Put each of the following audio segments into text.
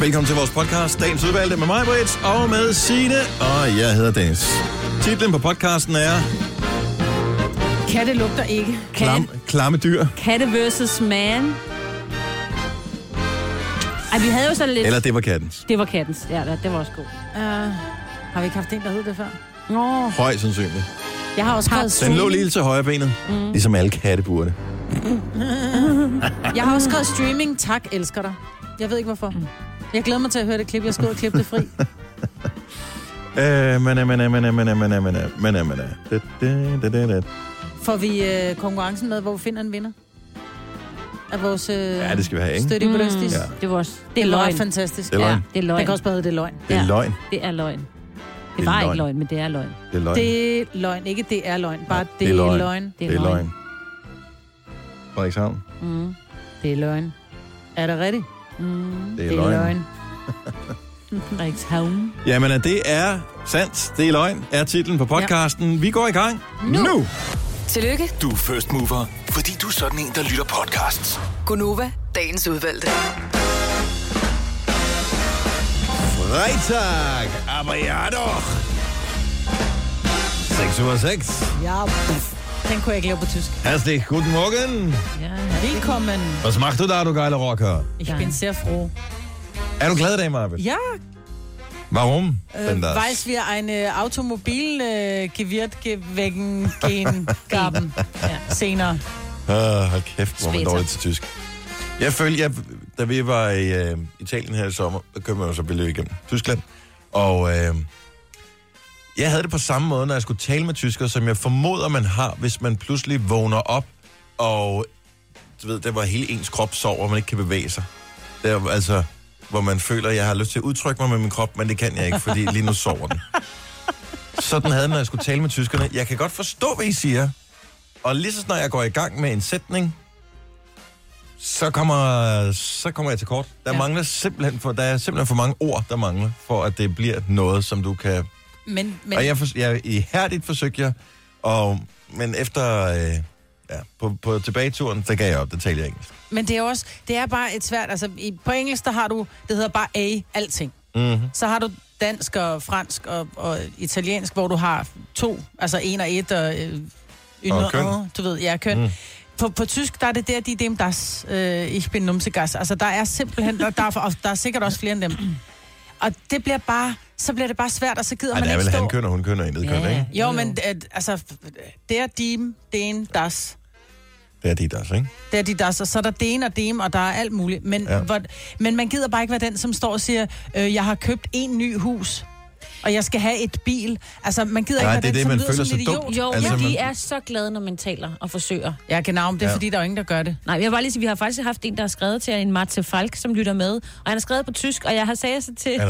Velkommen til vores podcast, Dagens Udvalgte med mig, Brits, og med Signe, og jeg hedder Dennis. Titlen på podcasten er Katte lugter ikke. Klam, Klamme dyr, Katte versus man. Ej, vi havde jo sådan lidt... eller det var kattens. Det var kattens. Ja, det det var også god. Uh, har vi ikke haft en, der hed det før? Nå. Højst sandsynligt. Jeg har også skrevet Den lå streaming. lige til højre benet, mm. ligesom alle katte burde. Jeg har også skrevet streaming. Tak, elsker dig. Jeg ved ikke hvorfor. Jeg glæder mig til at høre det klip. Jeg skal ud og klippe det fri. Øh, men, men, men, men, men, men, men, men, men, men, det, det, det, det, det. Får vi øh, konkurrencen med, hvor vi finder en vinder? Af vores øh, Ja, det skal vi have, ikke? støtte i Boløstis. Ja. Det var også... Det Det er er løgn. fantastisk. Det er løgn. Ja, det er løgn. Den kan også bare hedde, det er løgn. Det er Ja. løgn. Det er løgn. Det Det er var løgn. ikke løgn, men det er løgn. Det er løgn. Det er løgn. Ikke det er løgn. Bare Ja, det, er løgn. Det er løgn. Frederikshavn. Mm. Det er løgn. Er det rigtigt? Mm. Det er Det er løgn. løgn. Frederikshavn. Jamen, det er sandt. Det er løgn, er titlen på podcasten. Ja. Vi går i gang nu. nu. Tillykke, Du er first mover, fordi du er sådan en, der lytter podcasts. Gunova, dagens udvalgte. Freitag, aber ja doch. 6 Uhr 6. Ja, pff. Den kunne jeg ikke lave på tysk. Herzlich guten Morgen. Ja. Velkommen. Was macht du da, du geile Rocker? Ich bin sehr froh. Er du glad i dag, Marvind? Ja, Warum? äh, das? weiß wir eine Automobil äh, gehen gaben. ja. Senere. Uh, hold kæft, hvor man dårligt til tysk. Jeg følte, jeg, da vi var i uh, Italien her i sommer, der kørte man jo så billede igennem Tyskland. Og uh, jeg havde det på samme måde, når jeg skulle tale med tysker, som jeg formoder, man har, hvis man pludselig vågner op, og du ved, der var hele ens krop sover, og man ikke kan bevæge sig. Det er altså, hvor man føler, at jeg har lyst til at udtrykke mig med min krop, men det kan jeg ikke, fordi lige nu sover den. Sådan havde jeg, når jeg skulle tale med tyskerne. Jeg kan godt forstå, hvad I siger, og lige så snart jeg går i gang med en sætning, så kommer, så kommer jeg til kort. Der. Ja. mangler simpelthen for, der er simpelthen for mange ord, der mangler, for at det bliver noget, som du kan... Men, Men... Og jeg, for, jeg ihærdigt forsøgte jeg, og, men efter... Øh, ja, på, på tilbageturen, der gav jeg op, der talte jeg engelsk. Men det er også, det er bare et svært, altså i, på engelsk, der har du, det hedder bare A, alting. Mm-hmm. Så har du dansk og fransk og, og italiensk, hvor du har to, altså en og et og øh, ynder, Og køn. og, du ved, ja, køn. Mm. På, på tysk, der er det der, de dem das, øh, ich bin numsegas. Altså, der er simpelthen, der, der, er, der er sikkert også flere end dem. Og det bliver bare, så bliver det bare svært, og så gider Ej, man det er ikke vel stå. han kønner, hun kønner, intet Ja. ikke? Jo, Jo. men øh, altså, det er dem, den, das. Det er de der, ikke? Det er de der, så, så er der den og dem, og der er alt muligt. Men, ja. hvor, men man gider bare ikke være den, som står og siger, øh, jeg har købt en ny hus, og jeg skal have et bil. Altså, man gider Nej, ikke det er det, som man lyder føler sig idiot. dum. Jo, Altså, man- de er så glade, når man taler og forsøger. Ja, genau, det er Ja. ja. fordi, der er jo ingen, der gør det. Nej, jeg vil bare lige sige, vi har faktisk haft en, der har skrevet til en Marte Falk, som lytter med. Og han har skrevet på tysk, og jeg har sagt så til,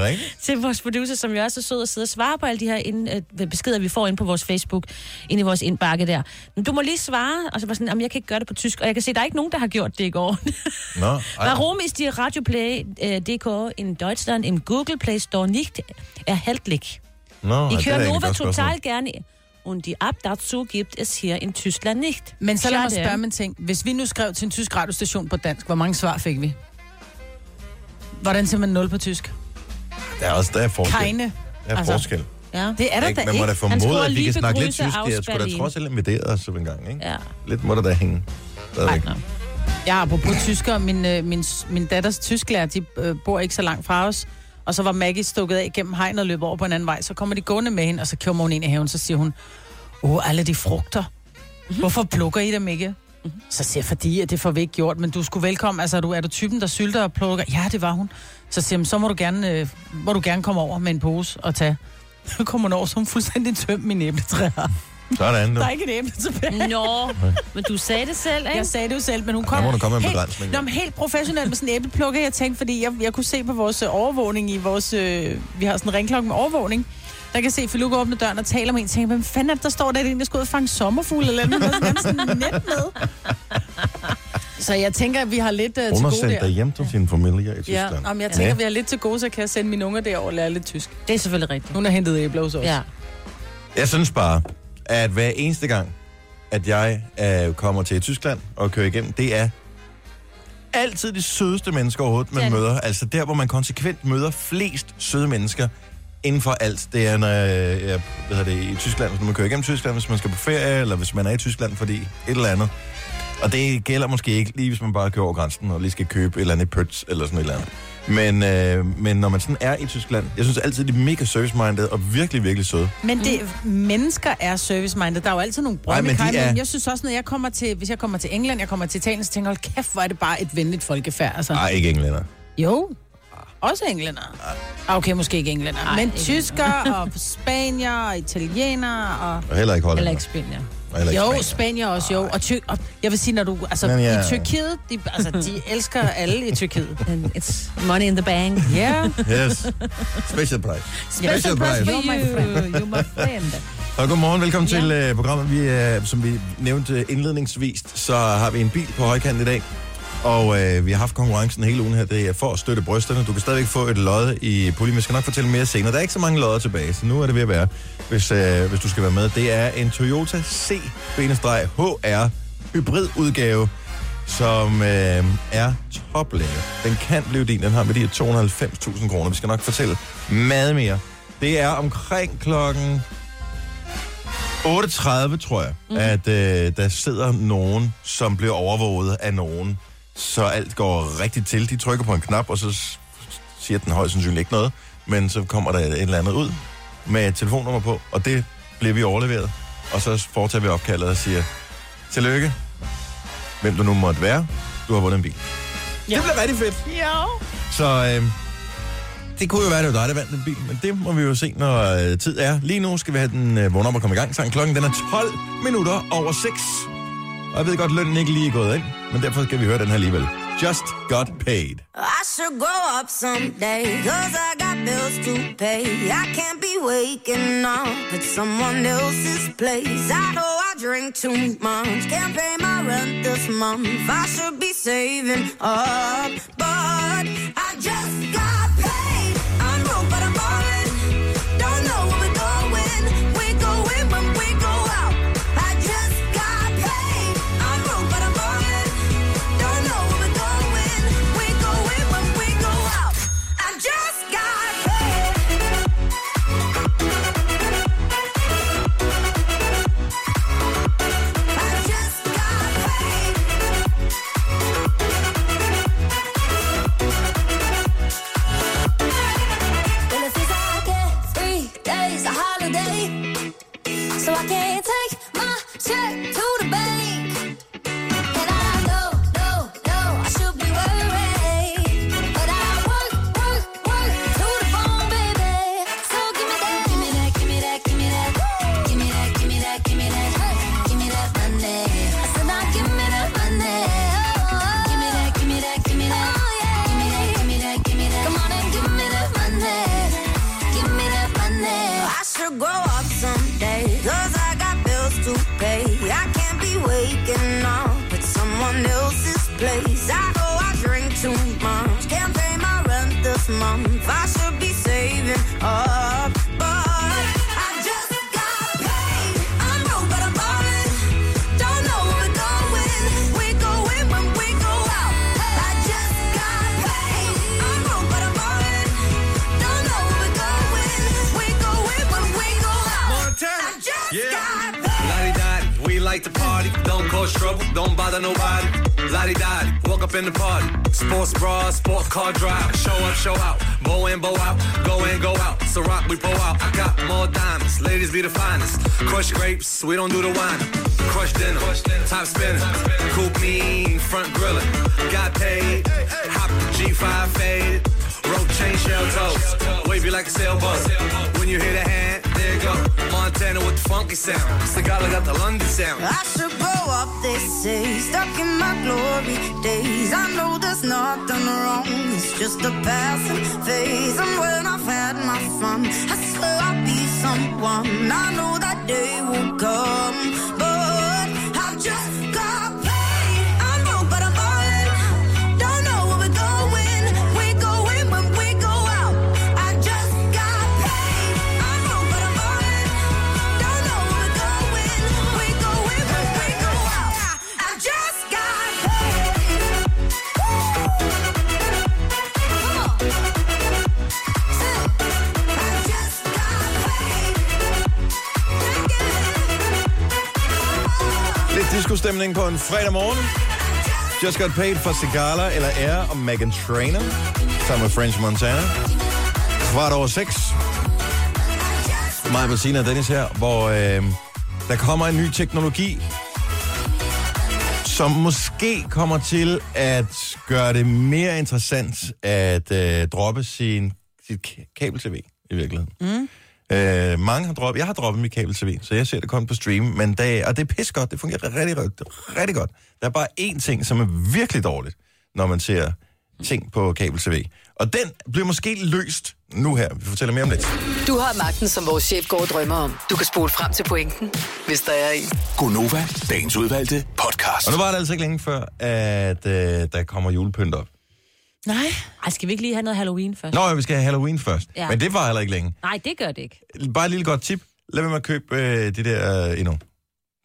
til vores producer, som jo også er sød at sidde og svare på alle de her ind, øh, beskeder, vi får ind på vores Facebook, ind i vores indbakke der. Men du må lige svare, og så var sådan, jamen, jeg kan ikke gøre det på tysk. Og jeg kan se, der er ikke nogen, der har gjort det i går. Nå, ej. Warum ist die Radioplay äh, DK in Deutschland im Google Play Store nicht erhältlich? Ej, er höre da egentlig Nova total gerne. Und die App dazu gibt es hier in Tyskland nicht. Men så lad mig spørge en ting. Hvis vi nu skrev til en tysk radiostation på dansk, hvor mange svar fik vi? Hvordan siger man 0 på tysk? Der er også der er forskel. Keine. Der er Altså, forskel. Ja. Det er der Ikke? da Man må da ikke. Han formode, at lige kan snakke lidt tysk. Aus sgu da trods alt inviteret os en gang, ikke? ja. Lidt må der da hænge. Stadigvæk. Nå. Ja, apropos tysker, min, øh, min, min datters tysklærer, de øh, bor ikke så langt fra os. Og så var Maggie stukket af gennem hegnet og løb over på en anden vej. Så kommer de gående med hende, og så kommer hun ind i haven, så siger hun, åh, alle de frugter. Hvorfor plukker I dem ikke? Så siger jeg, fordi at det får vi ikke gjort, men du skulle velkommen. Altså, er du, er du typen, der sylter og plukker? Ja, det var hun. Så siger "Men så må du gerne, øh, må du gerne komme over med en pose og tage. Så kommer hun over, så hun fuldstændig tømt min æbletræer. Sådan, du. Der er ikke et æble tilbage. Nå, men du sagde det selv, ikke? Jeg sagde det jo selv, men hun kom må der komme en helt, begrænsning. Nå, men helt professionelt med sådan en æbleplukker, jeg tænkte, fordi jeg, jeg kunne se på vores øh, overvågning i vores... Øh, vi har sådan en ringklokke med overvågning. Der kan se, Filuka åbne døren og taler med en, tænker, hvem fanden er det, der står der, der skal ud og fange sommerfugle eller med sådan en net med. Så jeg tænker, at vi har lidt uh, til Hun gode der. dig hjem til sin familie i Ja, Tyskland. om jeg tænker, Ja. vi har lidt til gode, så kan jeg sende mine unger derover og lære lidt tysk. Det er selvfølgelig rigtigt. Hun har hentet æbler hos os. Ja. Jeg synes bare, at hver eneste gang, at jeg øh, kommer til Tyskland og kører igennem, det er altid de sødeste mennesker overhovedet, man det. møder. Altså der, hvor man konsekvent møder flest søde mennesker inden for alt. Det er, når jeg, jeg hvad hedder det, i Tyskland, hvis man kører igennem Tyskland, hvis man skal på ferie, eller hvis man er i Tyskland, fordi et eller andet. Og det gælder måske ikke lige, hvis man bare kører over grænsen og lige skal købe et eller andet Pøts eller sådan et eller andet. Men, øh, men når man sådan er i Tyskland, jeg synes altid, de er mega service-minded og virkelig, virkelig søde. Men det, mennesker er service-minded. Der er jo altid nogle Nej, men er- Jeg synes også, når jeg kommer til, hvis jeg kommer til England, jeg kommer til Italien, så tænker jeg, hold kæft, hvor er det bare et venligt folkefærd. Altså. Nej, ikke englænder. Jo, også englænder. Ah, Okay, måske ikke englænder. Ej, men ikke tyskere og spanier og italienere og... Og heller ikke hollænder. Eller ikke Spanien. Ikke Jo, spanier. spanier også, jo. Og, ty- og jeg vil sige, når du... Altså, Men ja. i Tyrkiet, de, altså, de elsker alle i Tyrkiet. And it's money in the bank. Yeah. Yes. Special price. Special price for You're my friend. You're my friend. Og godmorgen, velkommen Ja. til uh, programmet. Vi, uh, som vi nævnte indledningsvis, så har vi en bil på højkant i dag. Og uh, vi har haft konkurrencen hele ugen her. Det er for at støtte brysterne. Du kan stadigvæk få et lod i puljen. Vi skal nok fortælle mere senere. Der er ikke så mange lodder tilbage, så nu er det ved at være, hvis, uh, hvis du skal være med. Det er en Toyota C-HR hybridudgave, som øh, er toplækker. Den kan blive din. Den har med de her 290.000 kroner. Vi skal nok fortælle meget mere. Det er omkring klokken 8.30, tror jeg, mm. at øh, der sidder nogen, som bliver overvåget af nogen, så alt går rigtigt til. De trykker på en knap, og så siger den højst sandsynligt ikke noget, men så kommer der et eller andet ud med et telefonnummer på, og det bliver vi overleveret. Og så foretager vi opkaldet og siger, tillykke, hvem du nu måtte være, du har vundet en bil. Ja. Det bliver rigtig fedt. ja. Så øh, det kunne jo være, det var dig, der vandt den bil, men det må vi jo se, når øh, tid er. Lige nu skal vi have den øh, vågne op og komme i gang. Sangen klokken den er 12 minutter over 6. Og jeg ved godt, lønnen ikke lige er gået ind, men derfor skal vi høre den her alligevel. Just got paid. I should grow up someday, cause I got bills to pay. I can't be waking up at someone else's place. I know I drink too much, can't pay my rent this month. I should be saving up, but I just got don't bother nobody. Lottie Dottie, walk up in the party. Sports bra, sports car drive. Show up, show out. Bow in, bow out. Go in, go out. So rock, we pull out. I got more diamonds. Ladies be the finest. Crush grapes, we don't do the wine. Crush dinner, top spinning. Coupe mean, front grilling. Got paid. Hop G5 faded. Chain shell toes. Wavy like a sailboat. When you hear the hand, there you go. Montana with the funky sound. Sagala got the London sound. I should grow up, they say, stuck in my glory days. I know there's nothing wrong, it's just a passing phase. And when I've had my fun, I swear I'll be someone. I know that day will come, stemning på en fredag morgen. Just Got Paid for Sigala eller Air og Megan Trainor. Sammen med French Montana. Kvart over seks. Mig, Bettina og Dennis her, hvor øh, der kommer en ny teknologi, som måske kommer til at gøre det mere interessant at øh, droppe sin, sit kabel-tv i virkeligheden. Mm. Øh, mange har droppet, jeg har droppet mit kabel-tv, så jeg ser det komme på stream, men det, og det er pis godt, det fungerer rigtig, rigtig, rigtig godt. Der er bare én ting, som er virkelig dårligt, når man ser ting på kabel-tv. Og den bliver måske løst nu her. Vi fortæller mere om lidt. Du har magten, som vores chef går og drømmer om. Du kan spole frem til pointen, hvis der er en. Gonova, dagens udvalgte podcast. Og nu var det altså ikke længe før, at øh, der kommer julepynt op. Nej. Ej, skal vi ikke lige have noget Halloween først? Nå, ja, vi skal have Halloween først. Ja. Ja. Men det var heller ikke længe. Nej, det gør det ikke. Bare et lille godt tip. Lad være med at købe øh, de der øh, endnu. De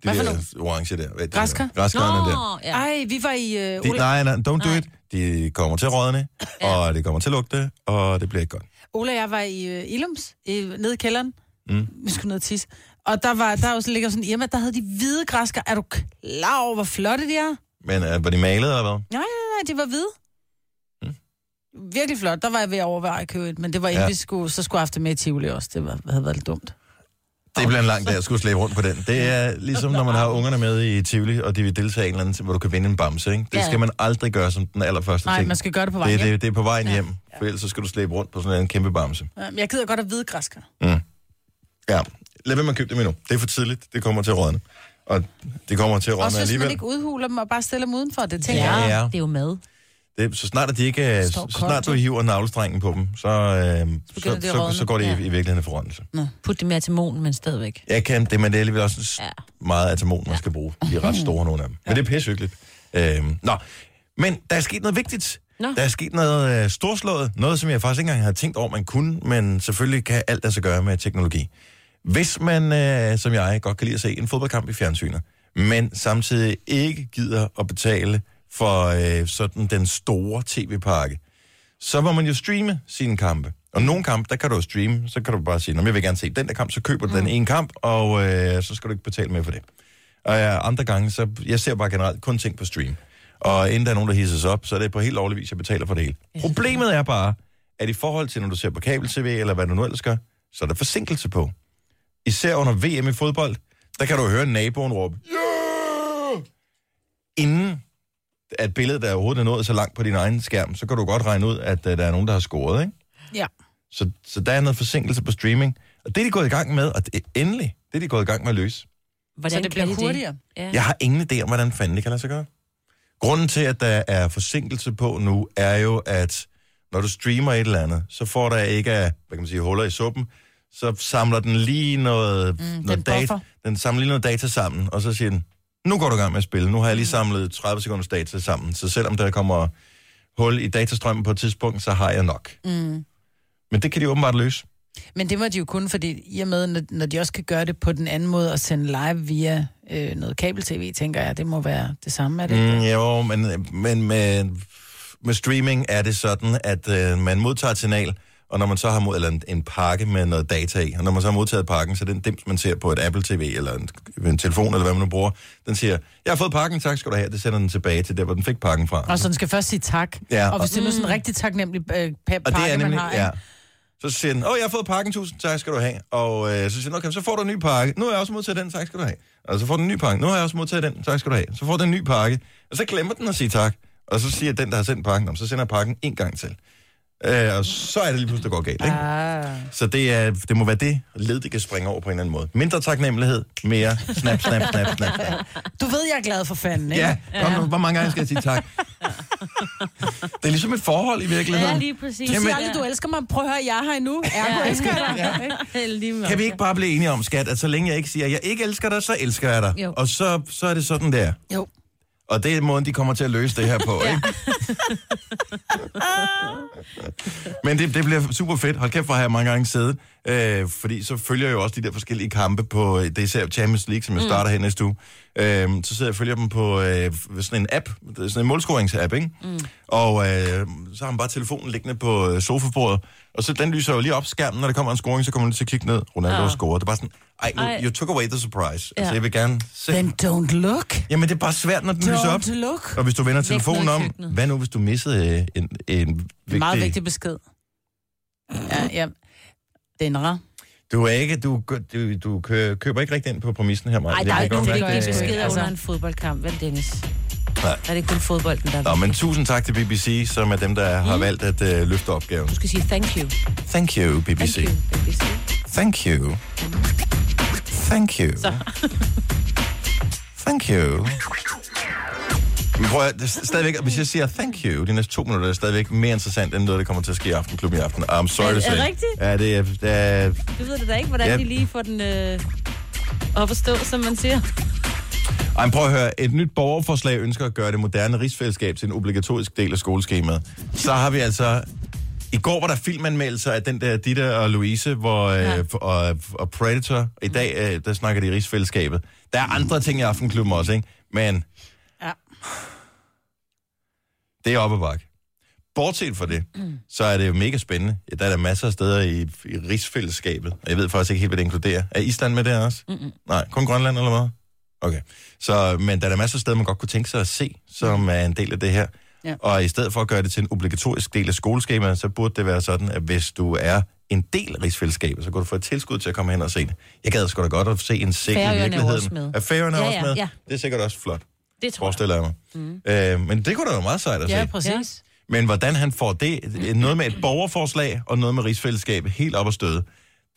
Hvad for der orange der. Græskar? Græskarne der. Ja. Ej, vi var i... Øh, De, nej, nej, don't do Nej. it. De kommer til at rådne, og det kommer til at lugte, og det bliver ikke godt. Ola og jeg var i øh, Ilums, i, nede i kælderen. Mm. Vi skulle ned og tisse. Og der var der var, så ligger sådan hjemme, der havde de hvide græsker. Er du klar over, hvor flotte de er? Men øh, var de malet, eller hvad? Nej, nej, nej, de var hvide. Virkelig flot. Der var jeg ved at overveje at købe et, men det var inden Ja. ja. vi skulle, så skulle jeg have haft det med i Tivoli også. Det var, havde været lidt dumt. Det bliver en lang dag at skulle slæbe rundt på den. Det er ligesom, når man har ungerne med i Tivoli, og de vil deltage i en eller anden, hvor du kan vinde en bamse. Ikke? Det Ja. skal man aldrig gøre som den allerførste Nej, ting. man skal gøre det på vej det, hjem. det, det er på vejen hjem, for ellers så skal du slæbe rundt på sådan en kæmpe bamse. Ja, men jeg gider godt have hvide græsker. Ja, lad være med at købe dem endnu. Det er for tidligt. Det kommer til at rådne. Og det kommer til at rådne Også hvis man alligevel. ikke udhuler dem og bare stiller dem udenfor. Det tænker Ja, jeg. ja. Det er jo mad. Det, så snart at de ikke, er- så snart du hiver navlestrengen på dem, så, øh, begynder så, det så, så går det i, Ja. i virkeligheden i forrådnelse. Put det mere til mon, men stadigvæk. Jeg kan det, men det er alligevel også Ja. meget atamon, man skal bruge. De er ret store, nogle af dem. Men det er pissehyggeligt. Øhm, nå, men der er sket noget vigtigt. Nå. Der er sket noget øh, storslået. Noget, som jeg faktisk ikke engang havde tænkt over, man kunne, men selvfølgelig kan alt sig gøre med teknologi. Hvis man, øh, som jeg, godt kan lide at se en fodboldkamp i fjernsynet, men samtidig ikke gider at betale for øh, sådan den store tv-pakke, så må man jo streame sine kampe. Og nogle kampe, der kan du jo streame, så kan du bare sige, "Nå, men jeg vil gerne se den der kamp, så køber du mm. den ene kamp, og øh, så skal du ikke betale mere for det. Og øh, andre gange, så jeg ser bare generelt kun ting på stream. Og inden der er nogen, der hisses op, så er det på helt lovlig vis, jeg betaler for det hele. Problemet er bare, at i forhold til, når du ser på kabel-tv, eller hvad du nu ellers gør, så er der forsinkelse på. Især under VM i fodbold, der kan du høre naboen råbe, yeah! Inden at billedet er overhovedet er nået så langt på din egen skærm, så kan du godt regne ud, at uh, der er nogen, der har scoret, ikke? Ja. Så, så der er noget forsinkelse på streaming. Og det er de gået i gang med, og det, endelig, det er de gået i gang med at løse. Hvordan Så det bliver hurtigere. Ja. Jeg har ingen idé om, hvordan fanden det kan lade sig gøre. Grunden til, at der er forsinkelse på nu, er jo, at når du streamer et eller andet, så får der ikke af, hvad kan man sige, huller i suppen, så samler den lige noget, mm, noget den data, den samler lige noget data sammen, og så siger den, nu går du i gang med at spille. Nu har jeg lige samlet 30 sekunders data sammen, så selvom der kommer hul i datastrømmen på et tidspunkt, så har jeg nok. Mm. Men det kan de åbenbart løse. Men det må de jo kun, fordi i og med, når, de også kan gøre det på den anden måde og sende live via øh, noget kabel-tv, tænker jeg, det må være det samme, er det? Mm, jo, men, men med, med streaming er det sådan, at øh, man modtager et signal, og når man så har mod, eller en, en pakke med noget data i, og når man så har modtaget pakken, så den dims, man ser på et Apple TV, eller en, en telefon, eller hvad man nu bruger, den siger, jeg har fået pakken, tak skal du have, det sender den tilbage til der, hvor den fik pakken fra. Og så den skal først sige tak. Ja, og hvis det er nu sådan en rigtig taknemmelig øh, Og det pakke, er nemlig, man har, ja. Så siger den, åh, jeg har fået pakken, tusind tak skal du have. Og øh, så siger den, okay, så får du en ny pakke. Nu har jeg også modtaget den, tak skal du have. Og så får den en ny pakke. Nu har jeg også modtaget den, tak skal du have. Så får den en ny pakke. Og så glemmer den at sige tak. Og så siger den, der har sendt pakken, "Nå, så sender jeg pakken en gang til. Øh, og så er det lige pludselig, der går galt, ikke? Ah. Så det, er, det må være det led, det kan springe over på en eller anden måde. Mindre taknemmelighed, mere snap, snap, snap, snap, snap. Du ved, jeg er glad for fanden, ikke? Ja, kom nu, hvor mange gange skal jeg sige tak? Det er ligesom et forhold i virkeligheden. Ja, lige præcis. Du Jamen- siger aldrig, du elsker mig. Prøv at høre, jeg er her endnu. Ergo Ja. elsker jeg dig. Ja. Kan vi ikke bare blive enige om, skat, at så længe jeg ikke siger, at jeg ikke elsker dig, så elsker jeg dig. Jo. Og så, så er det sådan der. Jo. Og det er måden, de kommer til at løse det her på, ikke? Men det, det bliver super fedt. Hold kæft, hvor har jeg mange gange siddet. Øh, fordi så følger jeg jo også de der forskellige kampe på, det er især Champions League, som jeg starter her næste uge. Øh, så sidder jeg og følger dem på øh, sådan en app, det er sådan en målscoringsapp, ikke? Mm. Og øh, så har man bare telefonen liggende på øh, sofabordet, Og så den lyser jo lige op skærmen, når der kommer en scoring, så kommer man lige til at kigge ned. Ronaldo har Ah. scoret. Det er bare sådan, ej, nu, Ej. you took away the surprise. Ja. Altså, Ja. jeg vil gerne se. Then don't look. Jamen, det er bare svært, når den lyser op. Don't look. Og hvis du vender Væk telefonen om, hvad nu, hvis du missede øh, en, en En vigtig... meget vigtig besked. Ja, ja. Den er Du er ikke, du, du, du kø- køber ikke rigtig ind på præmissen her, Maja. Nej, Jeg der er kan ikke nogen vigtige beskeder altså- under en fodboldkamp, vel Dennis? Nej. Er det kun fodbolden, der er Nå, men tusind tak til BBC, som er dem, der har valgt at uh, løfte opgaven. Du skal sige thank you. Thank you, BBC. Thank you, BBC. Thank you. Thank you. Så. Thank you. Men prøv at, er stadigvæk, hvis jeg siger thank you de næste to minutter, er det stadigvæk mere interessant, end noget, der kommer til at ske i Aftenklubben i aften. I'm sorry Er- to er say. det rigtigt? Ja, det er, det er... Du ved det da ikke, hvordan Ja. de lige får den øh, op at stå, som man siger. Ej, prøv at høre. Et nyt borgerforslag ønsker at gøre det moderne rigsfællesskab til en obligatorisk del af skoleskemaet. Så har vi altså... I går var der filmanmeldelser af den der Ditte og Louise hvor, ja. øh, og, og Predator. I dag, øh, der snakker de rigsfællesskabet. Der er andre ting i Aftenklubben også, ikke? Men Ja. det er op ad bakke. Bortset fra det, så er det jo mega spændende. Ja, Der er der masser af steder i, i rigsfællesskabet. Og jeg ved faktisk ikke helt, hvad det inkluderer. Er Island med der også? Mm-mm. Nej, kun Grønland eller hvad? Okay. Så, men der er masser af steder, man godt kunne tænke sig at se, som er en del af det her. Ja. Og i stedet for at gøre det til en obligatorisk del af skoleskemaet, så burde det være sådan, at hvis du er en del af rigsfællesskabet, så kan du få et tilskud til at komme hen og se det. Jeg gad sgu da godt at se en sæk i er virkeligheden. også med. Er Færøerne Ja, også ja, med? ja. Det er sikkert også flot, Det tror jeg. forestiller jeg mig. Mm. Øh, men det kunne da være meget sejt at Ja, se. præcis. Men hvordan han får det, noget med et borgerforslag og noget med rigsfællesskabet helt op at støde,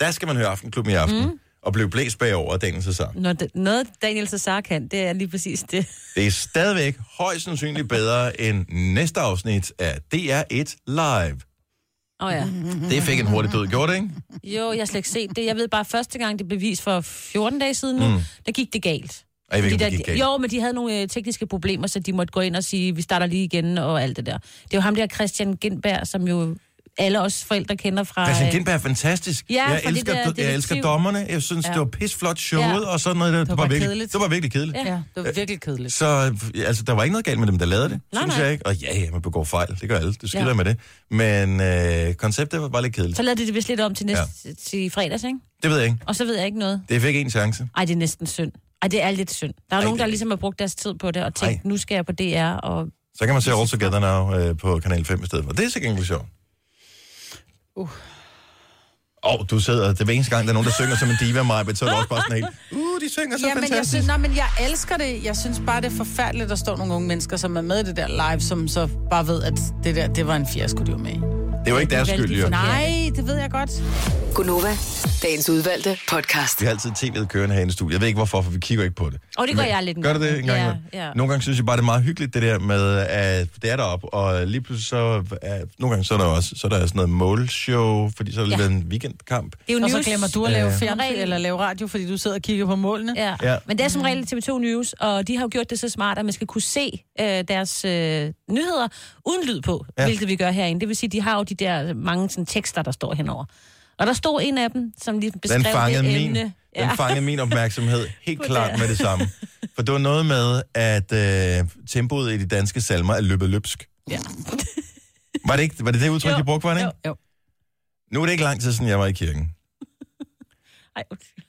der skal man høre Aftenklubben i aften mm. Og blive blæst bagover af Daniel Cesar. Når det, noget Daniel Cesar kan, det er lige præcis det. Det er stadigvæk højst sandsynligt bedre end næste afsnit af DR1 Live. Åh oh, ja. Det fik en hurtig død, gjorde det ikke? Jo, jeg har slet ikke set det. Jeg ved bare, første gang det blev vist for 14 dage siden nu, mm. der gik det galt. Ej, jeg ved de det gik galt. Jo, men de havde nogle øh, tekniske problemer, så de måtte gå ind og sige, vi starter lige igen og alt det der. Det er jo ham der Christian Gindberg, som jo alle os forældre kender fra... Christian øh, Gindberg er fantastisk. Ja, jeg, for det elsker, der jeg elsker dommerne. Jeg synes, ja. Det var pisflot showet, Ja. og sådan noget. Det, det, var, virkelig, kedeligt. det var virkelig kedeligt. Ja. Ja, det var virkelig kedeligt. Så altså, der var ikke noget galt med dem, der lavede det, Nej, synes nej. jeg ikke. Og ja, ja, man begår fejl. Det gør alle. Det skider Ja. med det. Men øh, konceptet var bare lidt kedeligt. Så lavede de det vist lidt om til, næste, ja. til fredags, ikke? Det ved jeg ikke. Og så ved jeg ikke noget. Det fik en chance. Ej, det er næsten synd. Ej, det er lidt synd. Der er Ej, nogen, der ligesom har brugt deres tid på det, og Ej. tænkt, nu skal jeg på DR, og Så kan man se All Together Now øh, på Kanal 5 i stedet for. Det er sikkert ikke sjovt. Uh. Åh, oh, du sidder, det er hver eneste gang, der er nogen, der synger som en diva, Maja, så er også bare sådan helt, uh, de synger så Ja, men jeg, fantastisk. synes, nej, men jeg elsker det. Jeg synes bare, det er forfærdeligt, at der står nogle unge mennesker, som er med i det der live, som så bare ved, at det der, det var en fiasko, de var med i. det er jo ikke deres skyld, jo. Nej, det ved jeg godt. Gunova, dagens udvalgte podcast. Vi har altid tv'et kørende herinde i studiet. Jeg ved ikke hvorfor, for vi kigger ikke på det. Og det gør Men- jeg lidt Gør du gang. det en gang? Ja, ja. Nogle gange synes jeg bare, det er meget hyggeligt, det der med, at det er deroppe, og lige pludselig så, er, nogle gange så er der også så er der sådan noget målshow, fordi så er der Ja. en weekendkamp. Det er jo Og så news. glemmer du at lave Ja. fjernsyn eller lave radio, fordi du sidder og kigger på målene. Ja. Ja. men det er som regel TV2 News, og de har jo gjort det så smart, at man skal kunne se øh, deres øh, nyheder uden lyd på, ja. hvilket vi gør herinde. Det vil sige, de har jo de der mange sådan, tekster, der står henover. Og der stod en af dem, som lige beskrev Den fangede, det min, emne. den fangede min opmærksomhed helt klart med det samme. For det var noget med, at øh, tempoet i de danske salmer er løbet løbsk. Ja. Var det ikke var det, det udtryk, Jo. de brugte, var det ikke? Jo, jo. Nu er det ikke lang tid siden, jeg var i kirken. Ej, undskyld.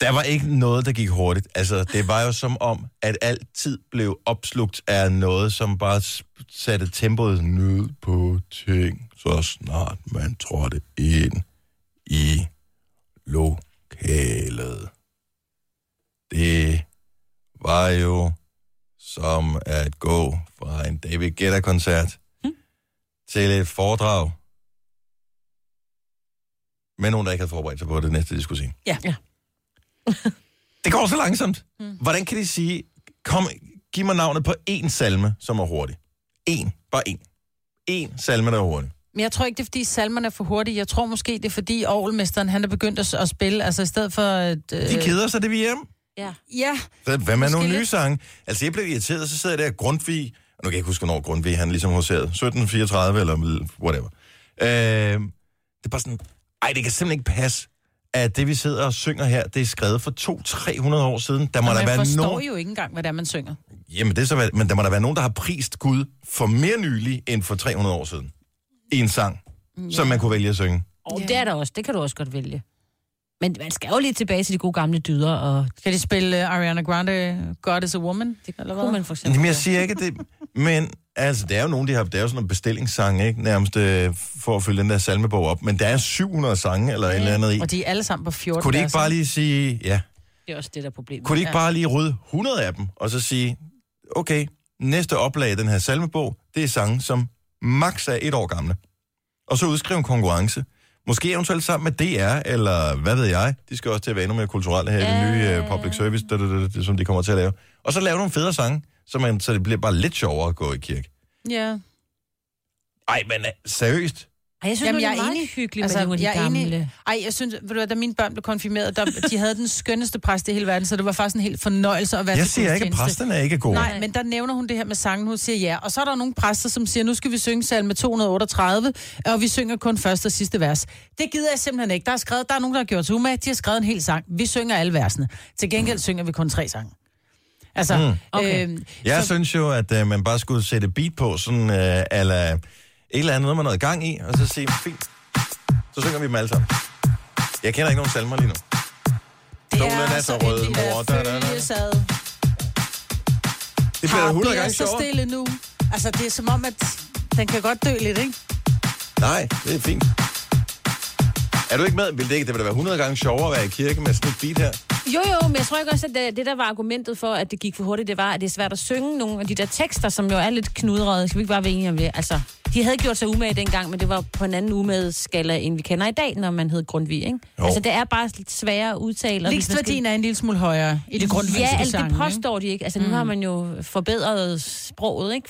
Der var ikke noget, der gik hurtigt. Altså, det var jo som om, at altid blev opslugt af noget, som bare satte tempoet ned på ting, så snart man trådte ind i lokalet. Det var jo som at gå fra en David Guetta-koncert til et foredrag med nogen, der ikke havde forberedt sig på det næste, de skulle sige. Ja. Ja. Det går så langsomt. Hvordan kan de sige, kom, giv mig navnet på én salme, som er hurtig. En, bare en. En salme, der er hurtig. Men jeg tror ikke, det er, fordi salmerne er for hurtige. Jeg tror måske, det er, fordi Aarhusmesteren, han er begyndt at, at spille, altså i stedet for... At, øh, De keder sig, det vi hjem. Ja. Ja, Så Hvad med nogle nye sange? Altså, jeg blev irriteret, så sidder jeg der Grundtvig, og nu kan jeg ikke huske, hvornår Grundtvig, han ligesom huseret. 1734 eller whatever. Øh, det er bare sådan, ej, det kan simpelthen ikke passe, at det, vi sidder og synger her, det er skrevet for 200-300 år siden. Der må og der man være forstår nogen... jo ikke engang, er, man synger. Jamen, det er så, men der må der være nogen, der har prist Gud for mere nylig end for 300 år siden. I en sang. som man kunne vælge at synge. Og det er der også. Det kan du også godt vælge. Men man skal jo lige tilbage til de gode gamle dyder, og Kan de spille uh, Ariana Grande, God is a Woman? det Eller kunne hvad? man for eksempel. Jamen, jeg siger ikke det, men altså, det er jo nogen, de har, det er jo sådan en bestillingssang, ikke? Nærmest øh, for at fylde den der salmebog op. Men der er 700 sange eller et eller andet i. Og de er alle sammen på 14 Kunne de ikke bare lige sige, ja, Det er også det, der er problemet. kunne de ikke bare lige rydde 100 af dem, og så sige, okay, næste oplag af den her salmebog, det er sange, som max er et år gamle. Og så udskrive en konkurrence. Måske eventuelt sammen med DR, eller hvad ved jeg. De skal også til at være endnu mere kulturelle her i det nye uh, public service, det, det, det, som de kommer til at lave. Og så lave nogle federe sange, så, man, så det bliver bare lidt sjovere at gå i kirke. Ja. Ej, men uh, seriøst? Ej, jeg synes, Jamen, jeg det er er meget enig. hyggeligt Altså, med nogle af de jeg er enig. gamle. Ej, jeg synes, ved du hvad, da mine børn blev konfirmeret, der, de havde den skønneste præst i hele verden, så det var faktisk en helt fornøjelse at være Jeg siger ikke, at præsterne er ikke gode. Nej, men der nævner hun det her med sangen, hun siger ja. Og så er der nogle præster, som siger, nu skal vi synge salme 238, og vi synger kun første og sidste vers. Det gider jeg simpelthen ikke. Der er, skrevet, der er nogen, der har gjort sig umage, de har skrevet en hel sang. Vi synger alle versene. Til gengæld synger vi kun tre sange. Altså, mm. Okay. øh, Jeg så, synes jo, at uh, man bare skulle sætte beat på, sådan uh, ala et eller andet, noget med noget gang i, og så sige, fint, så synger vi dem alle sammen. Jeg kender ikke nogen salmer lige nu. det solen er så rød, mor, da, da, da. Det bliver da 100 bliver gange så sjovere. stille nu. Altså, det er som om, at den kan godt dø lidt, ikke? Nej, det er fint. Er du ikke med? Vil det ikke? Det vil da være 100 gange sjovere at være i kirke med sådan et beat her. Jo, jo, men jeg tror ikke også, at det, det, der var argumentet for, at det gik for hurtigt, det var, at det er svært at synge nogle af de der tekster, som jo er lidt knudrede. Skal vi ikke bare være enige om det? Altså, de havde gjort sig umage dengang, men det var på en anden umage-skala, end vi kender i dag, når man hed Grundtvig, ikke? Jo. Altså, det er bare lidt sværere at udtale. man skal- er en lille smule højere i det grundvigske Ja, altså, det påstår de ikke. Altså, nu har man jo forbedret sproget, ikke?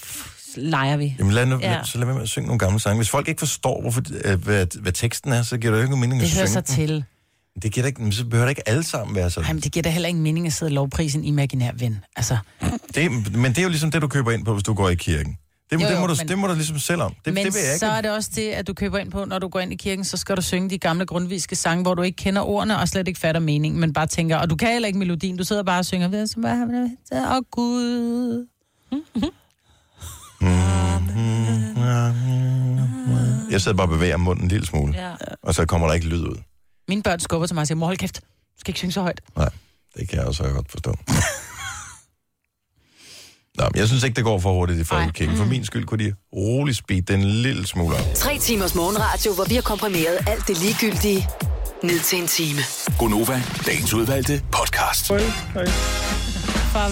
Leger vi. Jamen lad nu, Ja. så lad være med at synge nogle gamle sange. Hvis folk ikke forstår, hvorfor, øh, hvad, hvad teksten er, så giver det jo ikke nogen mening Det at hører synge sig den. til. Det giver da ikke, så behøver det ikke alle sammen være sådan. Jamen, det giver da heller ingen mening at sidde og lovprise en imaginær ven. Altså, Det, men det er jo ligesom det, du køber ind på, hvis du går i kirken. Det, Jo, jo, det, må, du, men- det må du ligesom selv om. Det, men det vil jeg ikke. så er det også det, at du køber ind på, når du går ind i kirken, så skal du synge de gamle grundviske sange, hvor du ikke kender ordene og slet ikke fatter mening, men bare tænker, og du kan heller ikke melodien, du sidder bare og synger, ved som bare, og Gud. Jeg sidder bare og bevæger munden en lille smule, Ja. og så kommer der ikke lyd ud. Mine børn skubber til mig og siger, mor, hold kæft, du skal ikke synge så højt. Nej, det kan jeg også godt forstå. Nå, men jeg synes ikke, det går for hurtigt i folkekirken. For min skyld kunne de roligt speed den en lille smule op. Tre timers morgenradio, hvor vi har komprimeret alt det ligegyldige ned til en time. Gonova, dagens udvalgte podcast. Farveler.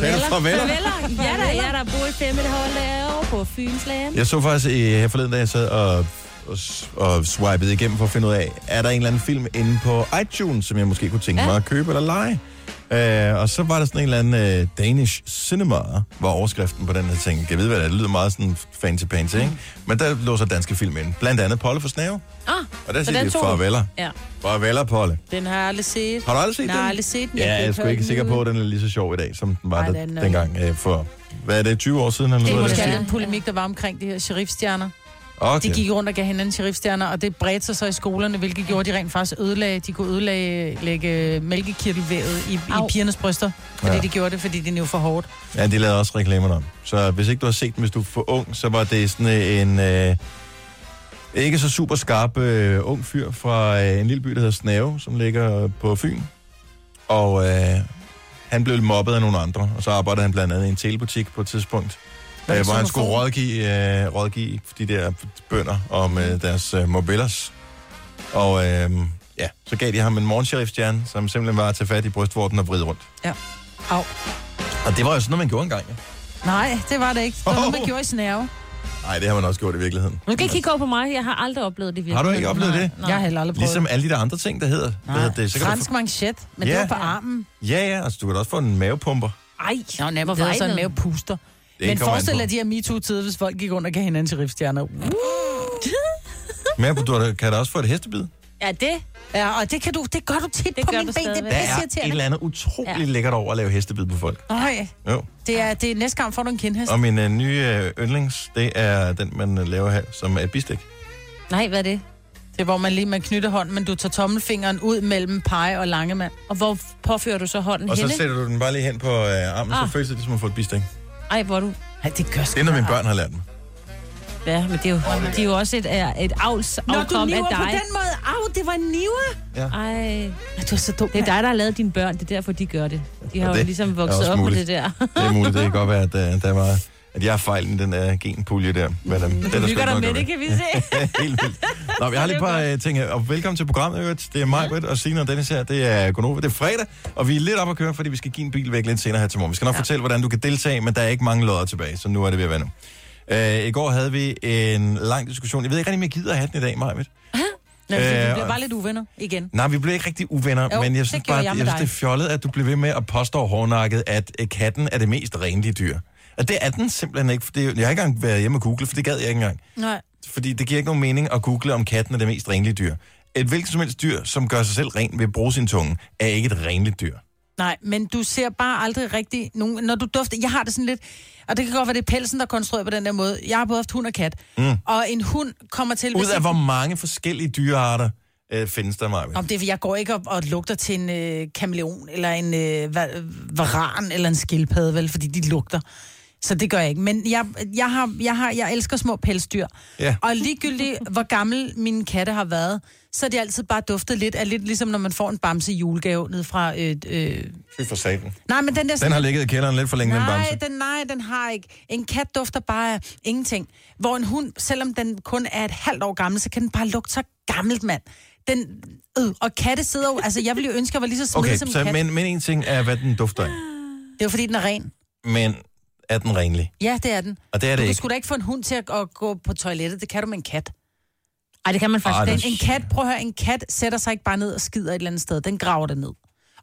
Sagde du farveler? Farveler. Ja, der, ja, der bor i fem derovre på Fyns Land. Jeg så faktisk i, her forleden, da jeg sad og, og, og swipede igennem for at finde ud af, er der en eller anden film inde på iTunes, som jeg måske kunne tænke Ja. mig at købe eller lege? Uh, og så var der sådan en eller anden uh, Danish Cinema, var overskriften på den her ting. Jeg ved, hvad det er. Det lyder meget sådan fancy-pansy, ikke? Men der lå så danske film ind. Blandt andet Polle for Snave. Ah, Og der siger de farveler. ja. Farveler, Polle. Den har jeg aldrig set. Har du aldrig set Nej, den? har aldrig set den. Ja, jeg er sgu ikke sikker på, at den er lige så sjov i dag, som den var Ej, den dengang øh, for, hvad er det, 20 år siden? Eller Det er måske den polemik, der var omkring de her sheriffstjerner. Okay. De gik rundt og gav hinanden sheriffstjerner, og det bredte sig så i skolerne, hvilket gjorde, at de rent faktisk ødelagde. De kunne ødelægge lægge mælkekirtelvævet i, i pigernes bryster, fordi Ja. de gjorde det, fordi det er jo for hårdt. Ja, de lavede også reklamer om. Så hvis ikke du har set den, hvis du er for ung, så var det sådan en øh, ikke så super skarp øh, ung fyr fra øh, en lille by, der hedder Snave, som ligger på Fyn. Og øh, han blev mobbet af nogle andre, og så arbejdede han blandt andet i en telebutik på et tidspunkt, Var det øh, hvor han skulle rådgive, øh, rådgive de der bønder om øh, deres øh, mobilers. Og øh, ja, så gav de ham en morgensheriffstjerne, som simpelthen var at tage fat i brystvorten og vride rundt. Au. Og det var jo sådan noget, man gjorde engang. Ja. Nej, det var det ikke. Det var noget, man gjorde i snæve. Nej, det har man også gjort i virkeligheden. Nu skal I kigge over på mig. Jeg har aldrig oplevet det virkelig. Har du ikke oplevet det? Jeg har heller aldrig prøvet. Ligesom alle de der andre ting, der hedder. Hvad hedder det? Så kan Fransk du manchet, men Ja. det var på armen. få, ja, ja, altså du kan da også få en mavepumper. Ej, Nå, never det været sådan en noget. mavepuster. Men forestil dig de her MeToo-tider, hvis folk gik rundt og gav hinanden sheriffstjerner. Mave, du har- kan da også få et hestebid. Ja, det. Ja, og det, kan du, det gør du tit Det på min du ben. Det er pisse er et eller andet utroligt Ja. lækkert over at lave hestebid på folk. Nej, Jo. det er, det er næste gang får du en kindhest. Og min øh, nye øh, yndlings, det er den, man øh, laver her, som er et bistik. Nej, hvad er det? Det er, hvor man lige man knytter hånden, men du tager tommelfingeren ud mellem pege og langemand. Og hvor påfører du så hånden Og så henne? sætter du den bare lige hen på øh, armen, Ah. så føles det, som at få et bistik. Ej, hvor du... Ej, det gør sgu Det er noget, mine børn har lært mig. Ja, men det er jo, de er jo også et, er et avls Når du afkom af niver på dig. den måde. Au, det var en niver. Ej, Du er så dum. det er dig, der har lavet dine børn. Det er derfor, de gør det. De har Og jo det ligesom er vokset også op med muligt. det der. Det er muligt, det kan godt være, at uh, der var at jeg har fejl i den der genpulje der. Men, um, er sgu Du ikke hygger dig med at det, kan vi se. Helt vildt. Nå, vi har lige et par uh, ting her. Og velkommen til programmet, øvrigt. Det er mig, Britt, og Signe og Dennis her. Det er Gunova. Det er fredag, og vi er lidt op at køre, fordi vi skal give en bil væk lidt senere her til morgen. Vi skal nok ja. fortælle, hvordan du kan deltage, men der er ikke mange lodder tilbage, så nu er det ved at nu. Uh, I går havde vi en lang diskussion. Jeg ved ikke rigtig, om jeg gider have den i dag, Majbet. Nej, vi Øh, bliver bare lidt uvenner igen. Nej, vi blev ikke rigtig uvenner, Jo, men jeg synes bare, jeg jeg synes, det er fjollet, at du bliver ved med at påstå hårdnakket, at øh, katten er det mest renlige dyr. Og det er den simpelthen ikke. For det, jeg har ikke engang været hjemme og google, for det gad jeg ikke engang. Nej. Fordi det giver ikke nogen mening at google, om katten er det mest renlige dyr. Et hvilket som helst dyr, som gør sig selv ren ved at bruge sin tunge, er ikke et renligt dyr. Nej, men du ser bare aldrig rigtig nogen... Når du dufter... Jeg har det sådan lidt... Og det kan godt være, det er pelsen, der er konstrueret på den der måde. Jeg har både haft hund og kat. Mm. Og en hund kommer til... Ud af hvor mange forskellige dyrearter øh, findes der, Maja? Om det jeg går ikke op og lugter til en øh, kameleon, eller en øh, va- varan, eller en skildpadde, vel, fordi de lugter. Så det gør jeg ikke. Men jeg, jeg, har, jeg, har, jeg elsker små pelsdyr. Ja. Og ligegyldigt, hvor gammel mine katte har været, så er de altid bare duftet lidt af lidt ligesom, når man får en bamse i julegave ned fra... Øh, øh, Fy for satan. nej, men den der... Den har ligget i kælderen lidt for længe, den Nej, bamse. den, nej, den har ikke. En kat dufter bare af ingenting. Hvor en hund, selvom den kun er et halvt år gammel, så kan den bare lugte så gammelt, mand. Den, øh, og katte sidder jo... Altså, jeg ville jo ønske, at jeg var lige så smidig Okay, som så, kat. men, men en ting er, hvad den dufter af. Det er jo fordi, den er ren. Men er den renlig? Ja, det er den. Og det er Du det kan ikke. sgu da ikke få en hund til at, at gå på toilettet. Det kan du med en kat. Ej, det kan man faktisk ah, det-. En kat, prøv at høre, en kat sætter sig ikke bare ned og skider et eller andet sted. Den graver det ned.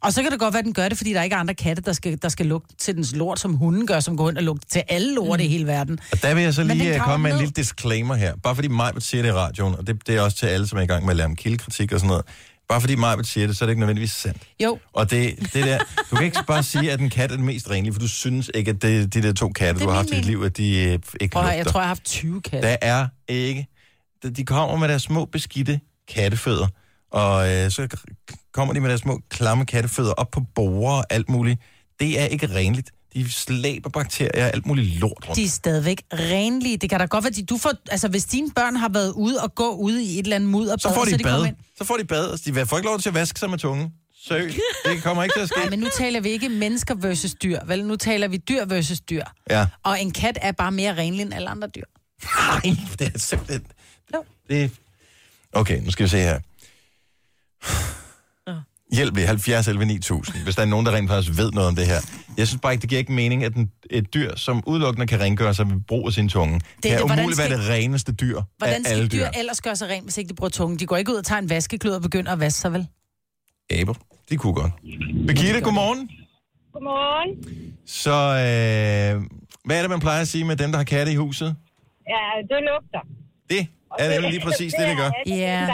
Og så kan det godt være, at den gør det, fordi der ikke er andre katte, der skal, der skal lugte til dens lort, som hunden gør, som går hen og lugter til alle lorte i hele verden. Og der vil jeg så lige øh, komme med en lille disclaimer her. Bare fordi Majbert siger det i radioen, og det, det er også til alle, som er i gang med at lave om kildekritik og sådan noget. Bare fordi Majbert siger det, så er det ikke nødvendigvis sandt. Jo, Og det, det der, du kan ikke bare sige, at en kat er den mest renlige, for du synes ikke, at det, de der to katte, du har haft i dit liv, at de øh, ikke prøv lugter. jeg tror, jeg har haft 20 katte. Der er ikke... de- kommer med deres små beskidte kattefødder, og øh, så kommer de med deres små klamme kattefødder op på borer og alt muligt. Det er ikke renligt. De slæber bakterier og alt muligt lort rundt. De er stadigvæk renlige. Det kan da godt være, at du får, altså, hvis dine børn har været ude og gå ude i et eller andet mudderbad, Så får de, så de bad. ind. Så får de bad. Altså, de får ikke lov til at vaske sig med tungen. Søg. Det kommer ikke til at ske. Nej, men nu taler vi ikke mennesker versus dyr, vel? Nu taler vi dyr versus dyr. Ja. Og en kat er bare mere renlig end alle andre dyr. Nej, det er simpelthen... Jo. Det... Okay, nu skal vi se her. Hjælp ved 70 11 9000, hvis der er nogen, der rent faktisk ved noget om det her. Jeg synes bare ikke, det giver ikke mening, at en, et dyr, som udelukkende kan rengøre sig ved brug af sin tunge, det, kan det- hvordan umuligt være skal- det reneste dyr Hvordan af alle skal dyr dyr. ellers gøre sig rent, hvis ikke de bruger tungen? De går ikke ud og tager en vaskeklud og begynder at vaske sig, vel? Aber, de kunne godt. Birgitte, godmorgen. Godmorgen. Så øh, hvad er det, man plejer at sige med dem, der har katte i huset? Ja, det lugter. Det er nemlig lige præcis det, det gør. er alle Ja. katte.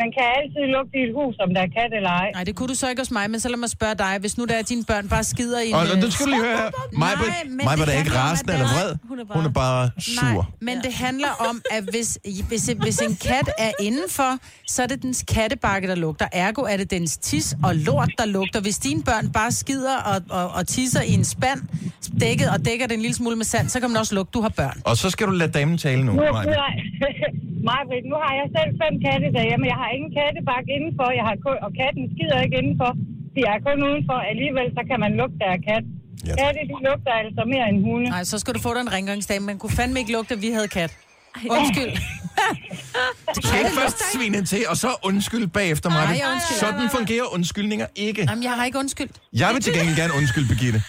Man kan altid lugte i et hus, om der er kat eller ej. Nej, det kunne du så ikke hos mig, men så lad mig spørge dig. Hvis nu der er dine børn bare skider i en... Og, nu skal du lige høre. Mig, det er ikke rasende eller vred. Hun er bare- Hun er bare sur. Nej, men det handler om, at hvis, hvis, hvis en kat er indenfor, så er det dens kattebakke, der lugter. Ergo er det dens tis og lort, der lugter. Hvis dine børn bare skider og, og, og tisser i en spand, dækket og dækker det en lille smule med sand, så kan man også lugte, du har børn. Og så skal du lade damen tale nu, Nu, Maja. nu, har, Majbrit, nu har jeg selv fem katte derhjemme. Jeg har ingen kattebakke indenfor, jeg har kun, og katten skider ikke indenfor. De er kun udenfor. Alligevel så kan man lugte af kat. Ja. Katte, de lugter altså mere end hunde. Nej, så skal du få dig en rengøringsdame. Man kunne fandme ikke lugte, at vi havde kat. Undskyld. Du skal ikke først svine til, og så undskyld bagefter mig. Nej, jeg undskylder. Sådan fungerer undskyldninger ikke. Jamen, jeg har ikke undskyldt. Jeg vil til gengæld gerne undskylde, Birgitte.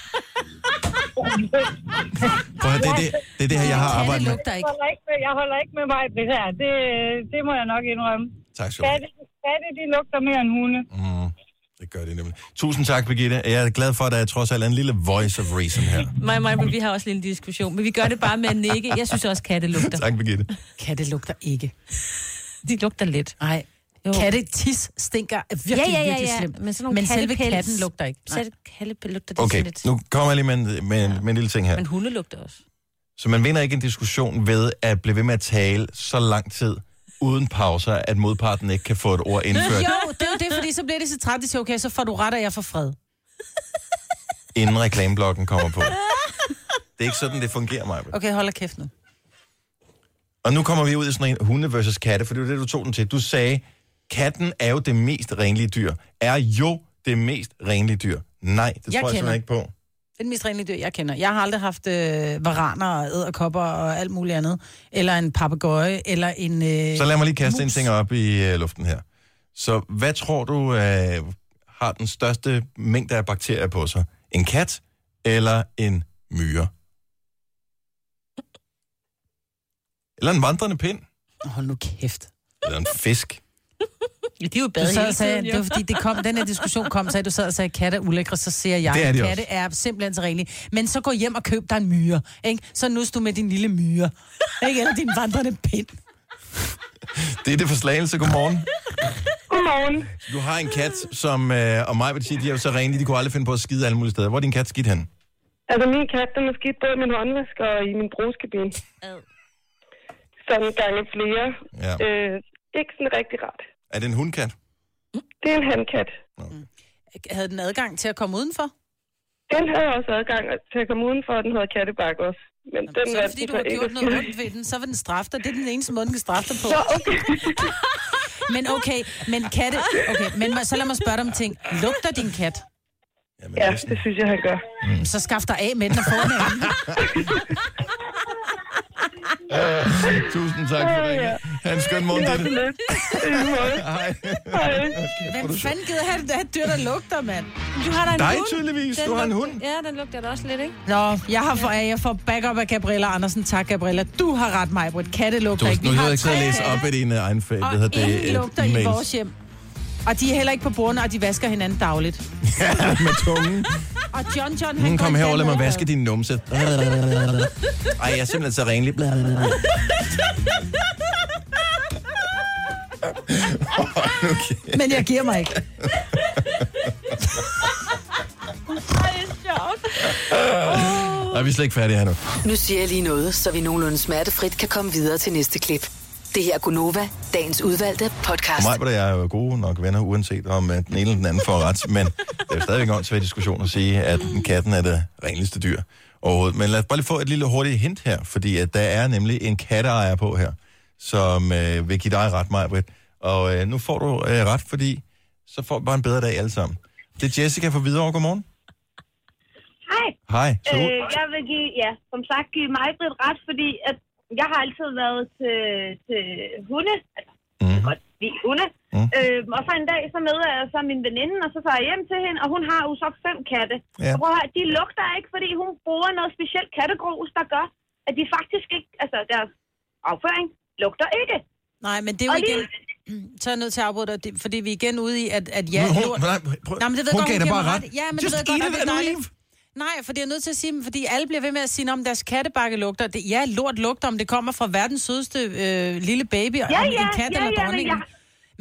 Prøv at det, er det, det er det her, jeg har arbejdet med. lugter Jeg ikke. holder ikke med, jeg holder ikke med Majbrit her. Det, det må jeg nok indrømme. Tak skal du have. Katte, katte, de lugter mere end hunde. Mm, det gør det nemlig. Tusind tak, Birgitte. Jeg er glad for, at der trods alt er en lille voice of reason her. Mig, mig, vi har også en lille diskussion, men vi gør det bare med at nikke. Jeg synes også, katte lugter. Tak, Birgitte. Katte lugter ikke. De lugter lidt. Nej. Katte tis stinker virkelig, Ja, ja, ja, virkelig ja. slemt. Men sådan nogle Men selve katten lugter ikke. Nej. Selv kattepel lugter det Okay, lidt. nu kommer jeg lige med en, med, en, med en lille ting her. Men hunde lugter også. Så man vinder ikke en diskussion ved at blive ved med at tale så lang tid uden pauser, at modparten ikke kan få et ord indført, Jo, det er jo det, fordi så bliver det så træt, de siger, okay, så får du ret, og jeg får fred. inden reklameblokken kommer på. Det er ikke sådan, det fungerer, mig. Okay, hold da kæft nu. Og nu kommer vi ud i sådan en hunde versus katte, for det var det, du tog den til. Du sagde, katten er jo det mest renlige dyr. Er jo det mest renlige dyr. Nej, det Jeg tror jeg kender. simpelthen ikke på. Det er den mest renlige dyr, jeg kender. Jeg har aldrig haft øh, varaner og æderkopper og alt muligt andet. Eller en papegøje, eller en øh, Så lad mig lige kaste en mus. ting op i øh, luften her. Så hvad tror du øh, har den største mængde af bakterier på sig? En kat eller en myre? Eller en vandrende pind? Hold nu kæft. Eller en fisk? De er jo Du sad hele og sagde, tiden, det jo. var fordi, det kom, den her diskussion kom, så du sad og sagde, at katte er ulækre, så siger jeg, Det er at de katte er simpelthen så renlige. Men så gå hjem og køb dig en myre, ikke? Så nus du med din lille myre, ikke? Eller din vandrende pind. Det er det for slagelse. Godmorgen. Godmorgen. Du har en kat, som, øh, og mig vil sige, de er jo så renlige, de kunne aldrig finde på at skide alle mulige steder. Hvor er din kat skidt hen? Altså, min kat, den er skidt både i min håndvask og i min brugskabine. Ad. Sådan gange flere. Ja. Øh, ikke sådan rigtig rart. Er det en hundkat? Det er en handkat. Havde den adgang til at komme udenfor? Den havde også adgang til at komme udenfor, og den hedder kattebakke også. Men den så er det fordi, du har gjort noget ondt ved den, så vil den straffe dig. Det er den eneste måde, den kan straffe dig på. Så okay. Men okay, men katte... Okay, men så lad mig spørge dig om ting. Lugter din kat? Jamen, Ja, næsten. det synes jeg, han gør. Så skaff dig af med den og få den anden. Tusind tak for det. ja. Ha' en skøn morgen det. I. Hej. Hej. Hvem fanden gider have have et dyr, der lugter, mand? Du har da en Dig hund. tydeligvis. Den Du har en lugter- hund. Ja, den lugter da også lidt, ikke? Nå, jeg har for, jeg får backup af Gabriella Andersen. Tak, Gabriella. Du har ret, mig, Britt. Katte Du, lugter ikke. Nu har jeg ikke sidde og læse op af dine egen fag. Det Og det ingen et lugter i vores hjem. Og de er heller ikke på bordene, og de vasker hinanden dagligt. Ja, med tungen. Og John John, han går kom herover, lad mig vaske din numse. Ej, jeg er simpelthen så renlig. okay. Men jeg giver mig ikke. Nej, vi er slet ikke færdige her nu. Nu siger jeg lige noget, så vi nogenlunde smertefrit kan komme videre til næste klip. Det her er Gunova, dagens udvalgte podcast. Mig og jeg er jo gode nok venner, uanset om at den ene eller den anden får ret. Men det er jo stadigvæk en åndssvær diskussion at sige, at katten er det renligste dyr overhovedet. Men lad os bare lige få et lille hurtigt hint her, fordi at der er nemlig en katteejer på her, som øh, vil give dig ret, Majbrit. Og øh, nu får du øh, ret, fordi så får vi bare en bedre dag alle sammen. Det er Jessica fra Hvidovre. Godmorgen. Hej. Hej. Så, Øh, jeg vil give, ja, som sagt, give mig ret, fordi at jeg har altid været til, til hunde. Altså, mm, godt lide hunde. Mm. Mm. Øh, og så en dag, så møder jeg så min veninde, og så tager jeg hjem til hende, og hun har jo så fem katte. Ja. Og at de lugter ikke, fordi hun bruger noget specielt kattegrus, der gør, at de faktisk ikke, altså deres afføring lugter ikke. Nej, men det er jo Og igen... lige- Så er jeg nødt til at afbryde dig, det- fordi vi er igen ude i, at, at ja, hun, lort... nej, prøv, Nej, men det ved hun godt, gav hun bare ret. ret. Ja, men det Just ved jeg godt, it det er. Nej, for det er nødt til at sige, fordi alle bliver ved med at sige, om deres kattebakke lugter. Det, ja, lort lugter, om det kommer fra verdens sødeste øh, lille baby, ja, om ja, en kat ja, eller ja, men dronningen. jeg-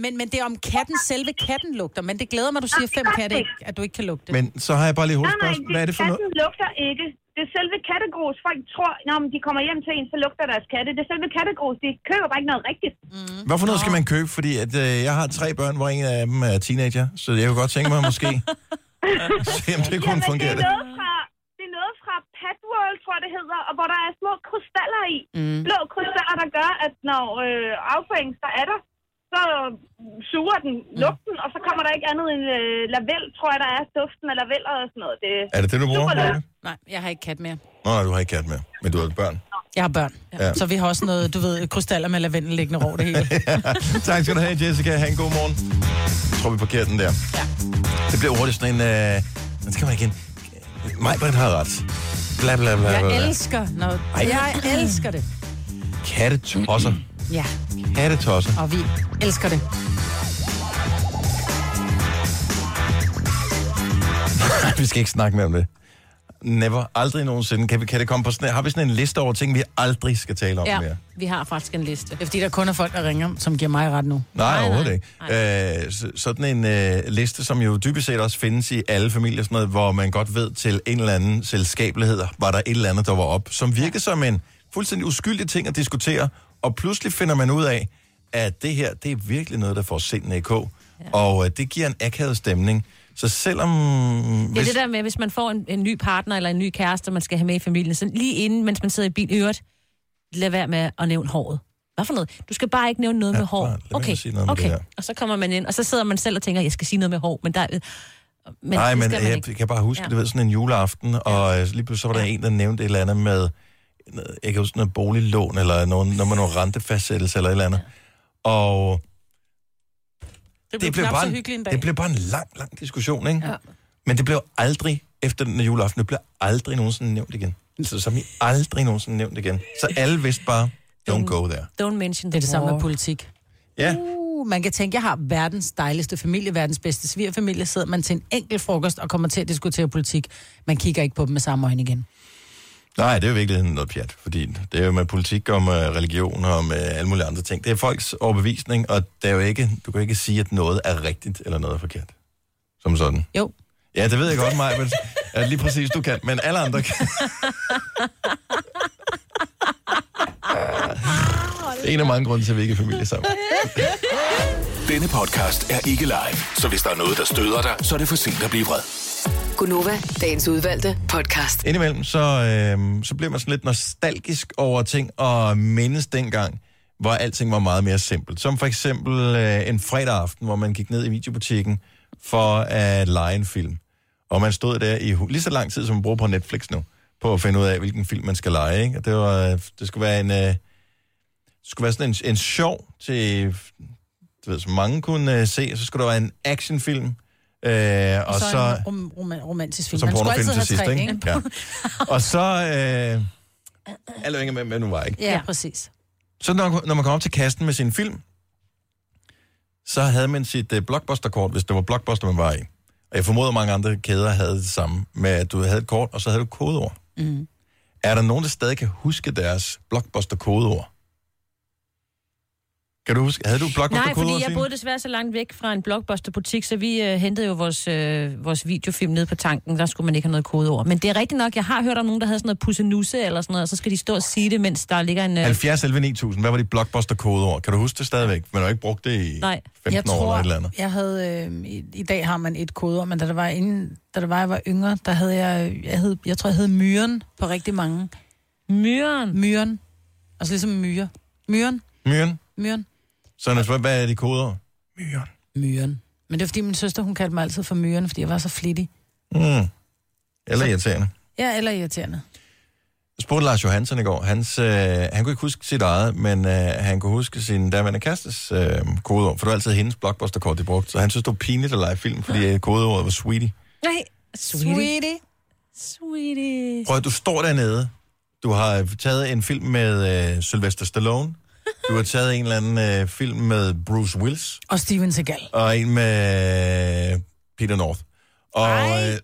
Men, men det er om katten, selve katten lugter. Men det glæder mig, du siger fem katte, ikke, at du ikke kan lugte. Men så har jeg bare lige Nej, nej. Hvad er det for noget? katten lugter ikke. Det er selve kattegrus. Folk tror, når de kommer hjem til en, så lugter deres katte. Det er selve kattegrus. De køber bare ikke noget rigtigt. Hvad for noget skal man købe? Fordi at, øh, jeg har tre børn, hvor en af dem er teenager, så jeg kunne godt tænke mig måske se, om det kunne Jamen, fungere. det er noget fra, det er noget fra Pet World, tror jeg, det hedder, og hvor der er små krystaller i. Mm. Blå krystaller, der gør, at når øh, afføringen så er der, så suger den lugten, og så kommer der ikke andet end øh, lavendel, tror jeg, der er duften af lavendel og sådan noget. Det, Er det det, du bruger? Nej, jeg har ikke kat mere. Nå, nej, du har ikke kat med, men du har børn. Jeg har børn. Ja. Ja. Så vi har også noget, du ved, krystaller med lavendel liggende over det hele. tak skal du have, Jessica. Ha' en god morgen. Jeg tror, vi parkerer den der. Ja. Det bliver hurtigt sådan en... Øh... Den skal man igen. Mig, har ret. Bla, bla, bla, bla. Jeg elsker noget. Ej. Jeg elsker det. Kattetosser. Ja, Kattetosser. og vi elsker det. vi skal ikke snakke mere om det. Never. Aldrig nogensinde. Kan, vi, kan det komme på sådan Har vi sådan en liste over ting, vi aldrig skal tale om Ja, mere? vi har faktisk en liste. Det er fordi, der kun er folk, der ringer, som giver mig ret nu. Nej, Nej, overhovedet nej. ikke. Øh, så- sådan en øh, liste, som jo dybest set også findes i alle familier, sådan noget, hvor man godt ved til en eller anden selskabelighed, var der et eller andet, der var op, som virkede som en fuldstændig uskyldig ting at diskutere, og pludselig finder man ud af, at det her, det er virkelig noget, der får sindene i kog, ja. og øh, det giver en akavet stemning. Så selvom... Det er det der med, hvis man får en, en ny partner eller en ny kæreste, man skal have med i familien, så lige inden, mens man sidder i bil, øvrigt, lad være med at nævne håret. hvad for noget? Du skal bare ikke nævne noget Ja, med hår. med Okay, noget med okay. der. Og så kommer man ind, og så sidder man selv og tænker, jeg skal sige noget med hår, men der... Men Nej, men jeg ikke. kan bare huske, Ja. ja. det var sådan en juleaften, og øh, lige pludselig så var der en, der nævnte et eller andet med, noget- jeg kan huske noget boliglån, eller nogen, noget med noget rentefastsættelse, eller et eller andet. Og Det blev, det blev, bare så en, hyggeligt en dag. det blev bare en lang, lang diskussion, ikke? Ja. Men det blev aldrig, efter den juleaften, det blev aldrig nogensinde nævnt igen. Så som i aldrig nogensinde nævnt igen. Så alle vidste bare, don't go there. Don't mention Det er det samme med politik. Ja, Uh, man kan tænke, jeg har verdens dejligste familie, verdens bedste svigerfamilie. Sidder man til en enkelt frokost og kommer til at diskutere politik. Man kigger ikke på dem med samme øjne igen. Nej, det er jo virkelig noget pjat, fordi det er jo med politik og med religion og med alle mulige andre ting. Det er folks overbevisning, og det er jo ikke, du kan ikke sige, at noget er rigtigt eller noget er forkert. Som sådan. Jo. Ja, det ved jeg godt, Maja, men at lige præcis du kan, men alle andre kan. Det er en af mange grunde til, at vi ikke er familie sammen. Denne podcast er ikke live, så hvis der er noget, der støder dig, så er det for sent at blive vred. Gunova, dagens udvalgte podcast. Indimellem, så, øh, så bliver man sådan lidt nostalgisk over ting, og mindes dengang, hvor alting var meget mere simpelt. Som for eksempel øh, en fredag aften, hvor man gik ned i videobutikken for at lege en film. Og man stod der i lige så lang tid, som man bruger på Netflix nu, på at finde ud af, hvilken film man skal lege. Ikke? Og det, var, det skulle være en... Øh, det skulle være sådan en, en sjov til, du ved, som mange kunne øh, se, og så skulle der være en actionfilm, øh, og, Og så, så... en rom- rom- romantisk film. Som pornofilm til sidst, tre, ikke? Ja. Og så... Øh, alle er ikke med, med nu var ikke. Ja, Ja. præcis. Så når, når man kom op til kasten med sin film, så havde man sit uh, blockbuster-kort, hvis det var blockbuster, man var i. Og jeg formoder, at mange andre kæder havde det samme, med at du havde et kort, og så havde du kodeord. Mm. Er der nogen, der stadig kan huske deres blockbuster-kodeord? Kan du huske, havde du blockbuster-kodeord? Nej, fordi jeg boede desværre så langt væk fra en blockbuster-butik, så vi øh, hentede jo vores, øh, vores videofilm ned på tanken. Der skulle man ikke have noget kodeord. Men det er rigtigt nok, jeg har hørt om nogen, der havde sådan noget pussenusse eller sådan noget, og så skal de stå og sige det, mens der ligger en... Øh, 70 11 9000, hvad var dit blockbuster-kodeord? Kan du huske det stadigvæk? Man har ikke brugt det i Nej. 15 Jeg år eller tror, et eller andet. jeg havde, øh, i, i dag har man et kodeord, men da det var inden, da det var, jeg var yngre, der havde jeg, jeg, hed, jeg tror, jeg hed Myren på rigtig mange. myren. Myren. Altså ligesom myre. Myren. Myren? Myren. Så hvad hvad er dit kodeord? Myren. Myren. Men det er fordi min søster, hun kaldte mig altid for Myren, fordi jeg var så flittig. Mm. Eller irriterende. Ja, eller irriterende. Jeg spurgte Lars Johansson i går. Hans, øh, han kunne ikke huske sit eget, men øh, han kunne huske sin daværende kærestes øh, kodeord, for det var altid hendes blockbuster-kort, de brugte. Så han synes, det var pinligt at lege film, fordi øh, kodeordet var sweetie. Nej, sweetie. Sweetie. Sweetie. Prøv at du står dernede. Du har taget en film med øh, Sylvester Stallone. Du har taget en eller anden øh, film med Bruce Willis. Og Steven Seagal. Og en med øh, Peter North. Og øh,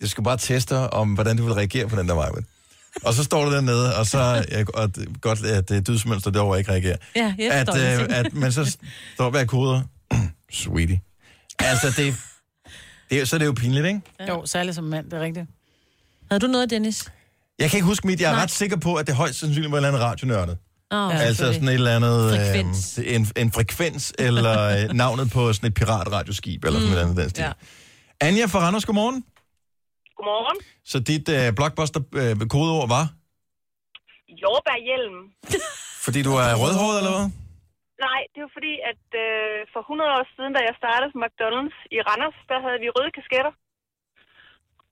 jeg skal bare teste, om hvordan du vil reagere på den der vej. Og så står du dernede, og så ja, og det, godt, at det dydsmønster derovre ikke reagerer. Ja, jeg At, det. øh, at man så står bag koder. Sweetie. Altså, det, det, er- så er det jo pinligt, ikke? Jo, særligt som mand, det er rigtigt. Havde du noget, Dennis? Jeg kan ikke huske mit. Jeg er Nej. ret sikker på, at det højst sandsynligt var et eller andet radionørdet. Oh, Ja, altså sådan et eller andet... Frekvens. Øh, en, en frekvens, eller øh, navnet på sådan et piratradioskib, eller sådan noget andet den stil. Ja. Anja fra Randers, godmorgen. Godmorgen. Så dit øh, blockbuster-kodeord var? Jordbærhjelm. Fordi du er rødhåret, eller hvad? Nej, det var fordi, at øh, for 100 år siden, da jeg startede på McDonald's i Randers, der havde vi røde kasketter.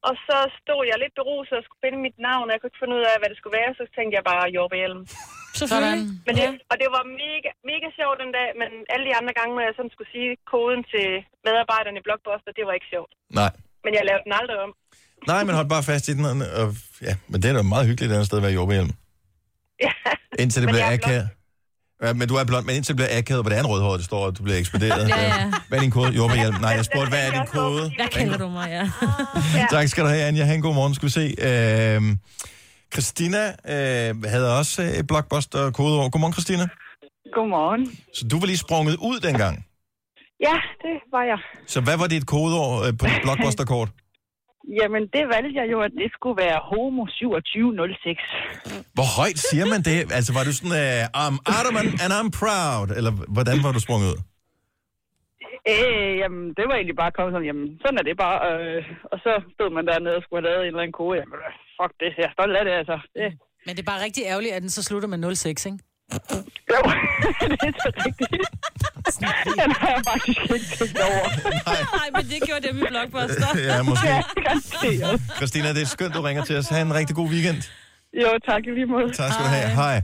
Og så stod jeg lidt beruset og skulle finde mit navn, og jeg kunne ikke finde ud af, hvad det skulle være, så tænkte jeg bare jordbærhjelm. Sådan. Men det, og det var mega, mega sjovt den dag, men alle de andre gange, når jeg sådan skulle sige koden til medarbejderne i Blockbuster, det var ikke sjovt. Nej. Men jeg lavede den aldrig om. Nej, men hold bare fast i den. Og, ja, men det er da meget hyggeligt et andet sted at være jordbærhjelm. Ja. Indtil det bliver er akavet. Ja, men du er blond, men indtil det bliver akavet, hvor det er en rødhåret, det står, at du bliver ekspederet. Ja, ja. Hvad er din kode? Jordbærhjelm. Nej, jeg spurgte, hvad er din kode? Hvad kalder du mig, ja? Tak skal du have, Anja. Ha' en god morgen, skal vi se. Øhm, Christina øh, havde også øh, et blockbuster-kodeord. Godmorgen, Christina. Godmorgen. Så du var lige sprunget ud dengang. Ja, det var jeg. Så hvad var dit kodeord øh, på dit blockbuster-kort? Jamen, det valgte jeg jo, at det skulle være Homo 2706. Hvor højt siger man det? Altså, var du sådan, uh, I'm Ottoman and I'm proud? Eller hvordan var du sprunget ud? Øh, jamen, det var egentlig bare kommet sådan, jamen, sådan er det bare. Øh, og så stod man dernede og skulle have lavet en eller anden kode. Jamen, fuck det, jeg er stolt af det, altså. Det, Men det er bare rigtig ærgerligt, at den så slutter med 0,6, ikke? Jo, det er så rigtigt. Den har jeg faktisk ikke tænkt over. Nej, men det gjorde dem i Blockbuster. ja, måske. Ja, garanteret. Christina, det er skønt, du ringer til os. Ha' en rigtig god weekend. Jo, tak i lige måde. Tak skal du have. Hej.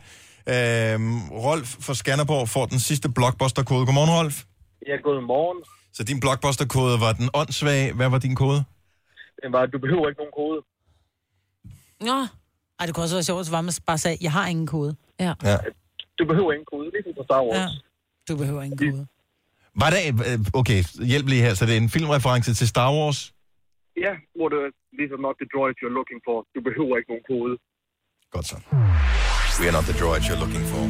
Øhm, Rolf fra Skanderborg får den sidste blockbuster-kode. Godmorgen, Rolf. Ja, god morgen. Så din blockbuster-kode var den åndssvag. Hvad var din kode? Den var, du behøver ikke nogen kode. Nå, Ej, det kunne også være sjovt, hvis man bare sagde, jeg har ingen kode. ja. Ja. Du behøver ingen kode, ligesom på Star Wars. Ja. Du behøver ingen kode. Var det... øh, Okay, hjælp lige her. Så det er en filmreference til Star Wars? Ja, hvor det these are not the droids you're looking for. Du behøver ikke nogen kode. Godt så. We are not the droids you're looking for.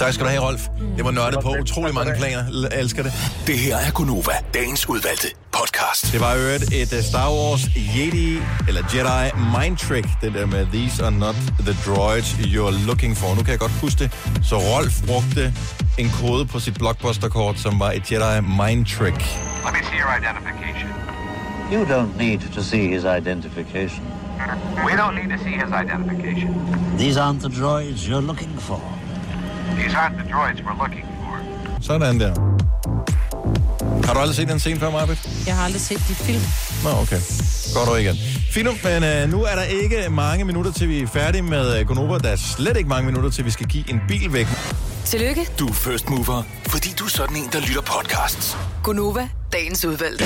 Tak skal du have, Rolf. Det var nørdet på utrolig mange planer. L- elsker det. Det her er Gunova, dagens udvalgte podcast. Det var øvrigt et uh, Star Wars Jedi, eller Jedi mind trick, det der med These are not the droids you're looking for. Nu kan jeg godt huske det. Så Rolf brugte en kode på sit blockbuster-kort, som var et Jedi mind trick. Let me see your identification. You don't need to see his identification. We don't need to see his identification. These aren't the droids you're looking for. These aren't the droids we're looking for. Sådan der. Har du aldrig set den scene før, Marbet? Jeg har aldrig set de film. Nå, okay. Godt over igen. Fint, men øh, nu er der ikke mange minutter, til vi er færdige med øh, Gonova. Der er slet ikke mange minutter, til vi skal give en bil væk. Tillykke, Du er first mover, fordi du er sådan en, der lytter podcasts. Gunova, dagens udvalgte.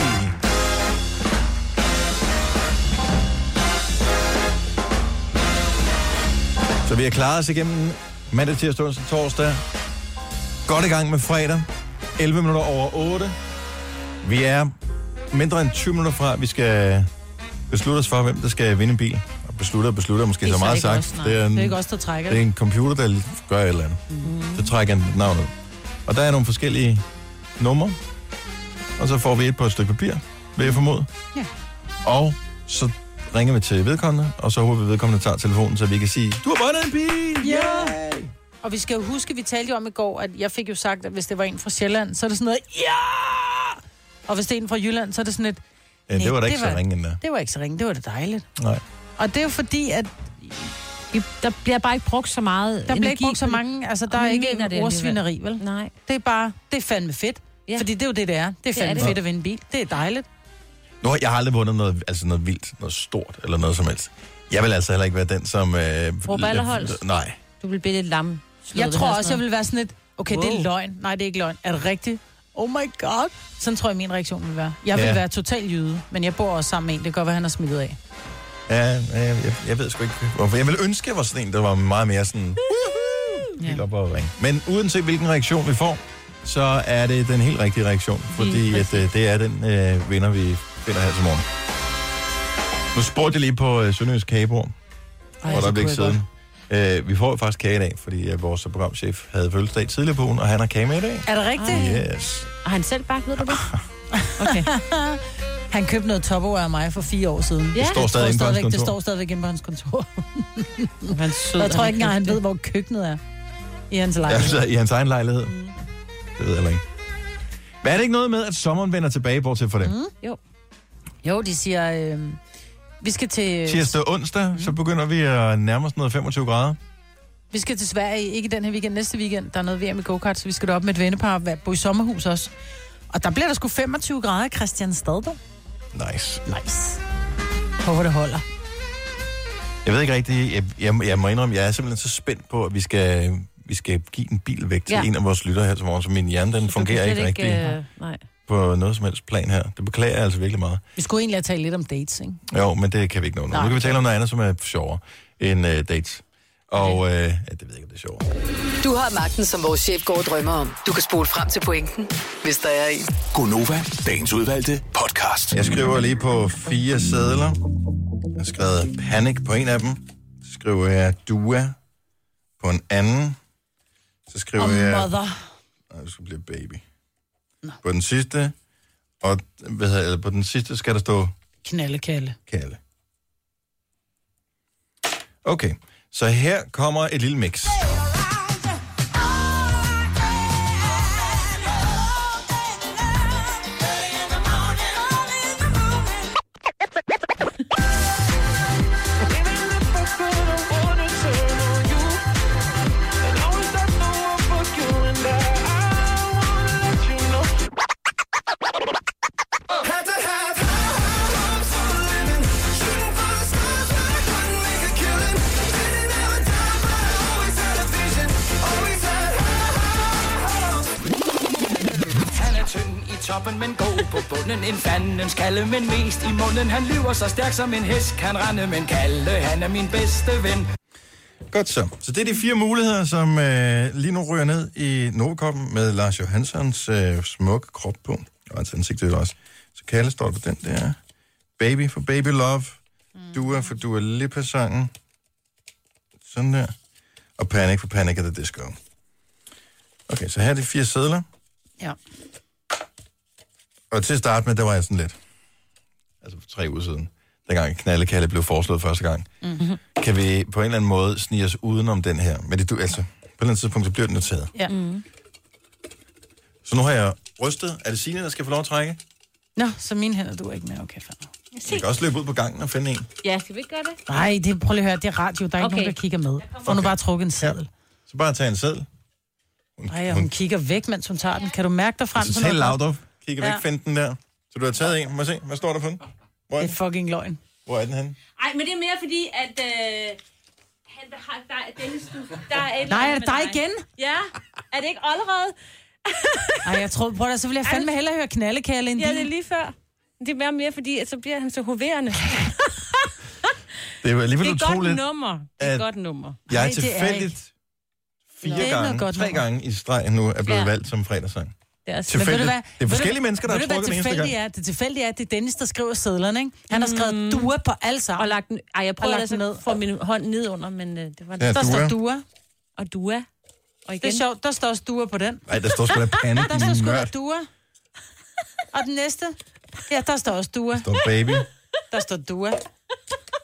Så vi har klaret os igennem mandag, tirsdag, onsdag, torsdag. Godt i gang med fredag. 11 minutter over 8. Vi er mindre end 20 minutter fra, at vi skal beslutte os for, hvem der skal vinde en bil. Og beslutte og beslutte måske så meget sagt. Nej. det, er en, det er ikke os, der trækker det er en computer, der gør et eller andet. Mm. Så trækker et navn ud. Og der er nogle forskellige numre. Og så får vi et på et stykke papir, vil jeg formode. Ja. Og så ringer vi til vedkommende, og så håber vi, at vedkommende tager telefonen, så vi kan sige, du har vundet en bil! Ja! Og vi skal jo huske, vi talte jo om i går, at jeg fik jo sagt, at hvis det var en fra Sjælland, så er det sådan noget, ja! Og hvis det er en fra Jylland, så er det sådan et, Ja, det var da det ikke så var- ringe endda. det var ikke så ringe, det var det dejligt. Nej. Og det er jo fordi, at Vi, der bliver bare ikke brugt så meget der bliver ikke brugt så det. mange, altså der er ikke det en ordsvineri, vel? Nej. Det er bare, det er fandme fedt. Ja. Fordi det er jo det, det er. Det er er fandme det. fedt at vinde en bil. Det er dejligt. Nu jeg har aldrig vundet noget, altså noget vildt, noget stort eller noget som helst. Jeg vil altså heller ikke være den, som... Øh, Råber allerholds. Nej. Du vil blive lidt lam. Jeg tror også, jeg vil være sådan lidt, okay, det er Wow. løgn. Nej, det er ikke løgn. Er det rigtigt? Oh my god. Sådan tror jeg, min reaktion vil være. Jeg vil Ja. være total jyde, men jeg bor også sammen med en. Det kan godt være, han har smittet af. Ja, ja, jeg, jeg ved sgu ikke, hvorfor. Jeg vil ønske, jeg var sådan en, der var meget mere sådan... Helt op og ringe. Men uanset hvilken reaktion vi får, så er det den helt rigtige reaktion. Fordi at, øh, det er den øh, vinder, vi finder her til morgen. Nu spurgte jeg lige på øh, Sønderjysk Kagebord, hvor der blev jeg siden. Øh, vi får jo faktisk kage i dag, fordi øh, vores programchef havde fødselsdag tidligere på ugen, og han har kage med i dag. Er det rigtigt? Yes. Har han selv bagt, ved du det? Okay. Han købte noget Tupperware af mig for fire år siden. Ja. Det står stadig inde på hans stadigvæk, det kontor. står stadigvæk inde på hans kontor. Han er sød, jeg tror ikke engang, han ved, hvor køkkenet er. I hans Ja, lejlighed. så i hans egen lejlighed. Det ved jeg heller ikke. Men er det ikke noget med, at sommeren vender tilbage, bortset for det? Mm. Jo, de siger, øh, vi skal til... Tirsdag og onsdag, så begynder vi at nærme os noget 25 grader. Vi skal til Sverige, ikke den her weekend, næste weekend. Der er noget VM i go-kart, så vi skal derop med et vennepar og bo i sommerhus også. Og der bliver der sgu 25 grader i Christianstad, du. Nice. Nice. Håber, det holder. Jeg ved ikke rigtigt, jeg, jeg, jeg må indrømme, jeg er simpelthen så spændt på, at vi skal, vi skal give en bil væk til Ja. en af vores lyttere her til morgen, så min hjerne den fungerer ikke rigtigt Øh, nej. På noget som helst plan her. Det beklager jeg altså virkelig meget. Vi skulle egentlig have talt lidt om dates, ikke? Jo, men det kan vi ikke nå nu. Nu kan vi tale om noget andet, som er sjovere end uh, dates. Og øh, ja, det ved jeg ikke, om det er sjovere. Du har magten, som vores chef går og drømmer om. Du kan spole frem til pointen, hvis der er en. Gonova, dagens udvalgte podcast. Jeg skriver lige på fire sædler. Jeg har skrevet Panic på en af dem. Så skriver jeg Dua på en anden. Så skriver Og jeg... mother. Nej, det skal blive baby. På den sidste, og hvad hedder, eller på den sidste skal der stå Knaldekalle. Kalle. Okay, så her kommer et lille mix. toppen, god på bunden. En fandens kalde, men mest i munden. Han lyver så stærk som en hest kan rende, men Kalle, han er min bedste ven. Godt så. Så det er de fire muligheder, som øh, lige nu ryger ned i Novakoppen med Lars Johanssons øh, smukke krop på. Og hans ansigt er også. Så Kalle står på den der. Baby for Baby Love. Dua for Dua Lipa-sangen. Sådan der. Og Panic for Panic at the Disco. Okay, så her er de fire sædler. Ja. Og til at starte med, der var jeg sådan lidt. Altså for tre uger siden. Dengang Knallekalle blev foreslået første gang. Mm-hmm. Kan vi på en eller anden måde snige os udenom den her? Men det, du, altså, på et eller andet tidspunkt, så bliver den jo taget. Ja. Mm. Så nu har jeg rystet. Er det Signe, der skal få lov at trække? Nå, så mine hænder du ikke med. Okay, fair. Jeg kan også løbe ud på gangen og finde en. Ja, skal vi ikke gøre det? Nej, det, prøv lige at høre, det er radio. Der er ikke Okay. nogen, der kigger med. Få nu bare trukket en seddel. Så bare tage en seddel. Nej, hun kigger væk, mens hun tager den. Kan du mærke dig frem Så tal Laudrup. Kigger væk, Ja. find den der. Så du har taget en. Må se, hvad står der på den? Hvor er Det den? er fucking løgn. Hvor er den henne? Nej, men det er mere fordi, at... Øh, han har, der, er Dennis, du, der er et Nej, er det med dig igen? Ja, er det ikke allerede? Ej, jeg tror, prøv da, så vil jeg fandme hellere høre knaldekærle end Ja, din. det er lige før. Det er mere mere, fordi at så bliver han så hoverende. Det er jo Det alligevel er et godt utroligt. nummer. Det er et godt nummer. Jeg Nej, er det tilfældigt fire Det gange, tre gange i streg nu er blevet Ja. valgt som fredagssang. Det er også Tilfældigt. Men ved du hvad? Det er Ved forskellige mennesker, der ved har trukket den eneste tilfældigt gang. er? Det tilfældige er, at det er Dennis, der skriver sædlerne, ikke? Han har skrevet mm. duer på alle sammen. Og lagt den... Ej, jeg prøvede lagt altså at få min hånd ned under, men øh, det var Ja, Der Dua. står duer. Og dua. Og igen. Det er sjovt, der står også duer på den. Nej, der står sgu da panik, Der står sgu da duer. Og den næste? Ja, der står også duer. Der står baby. Der står duer.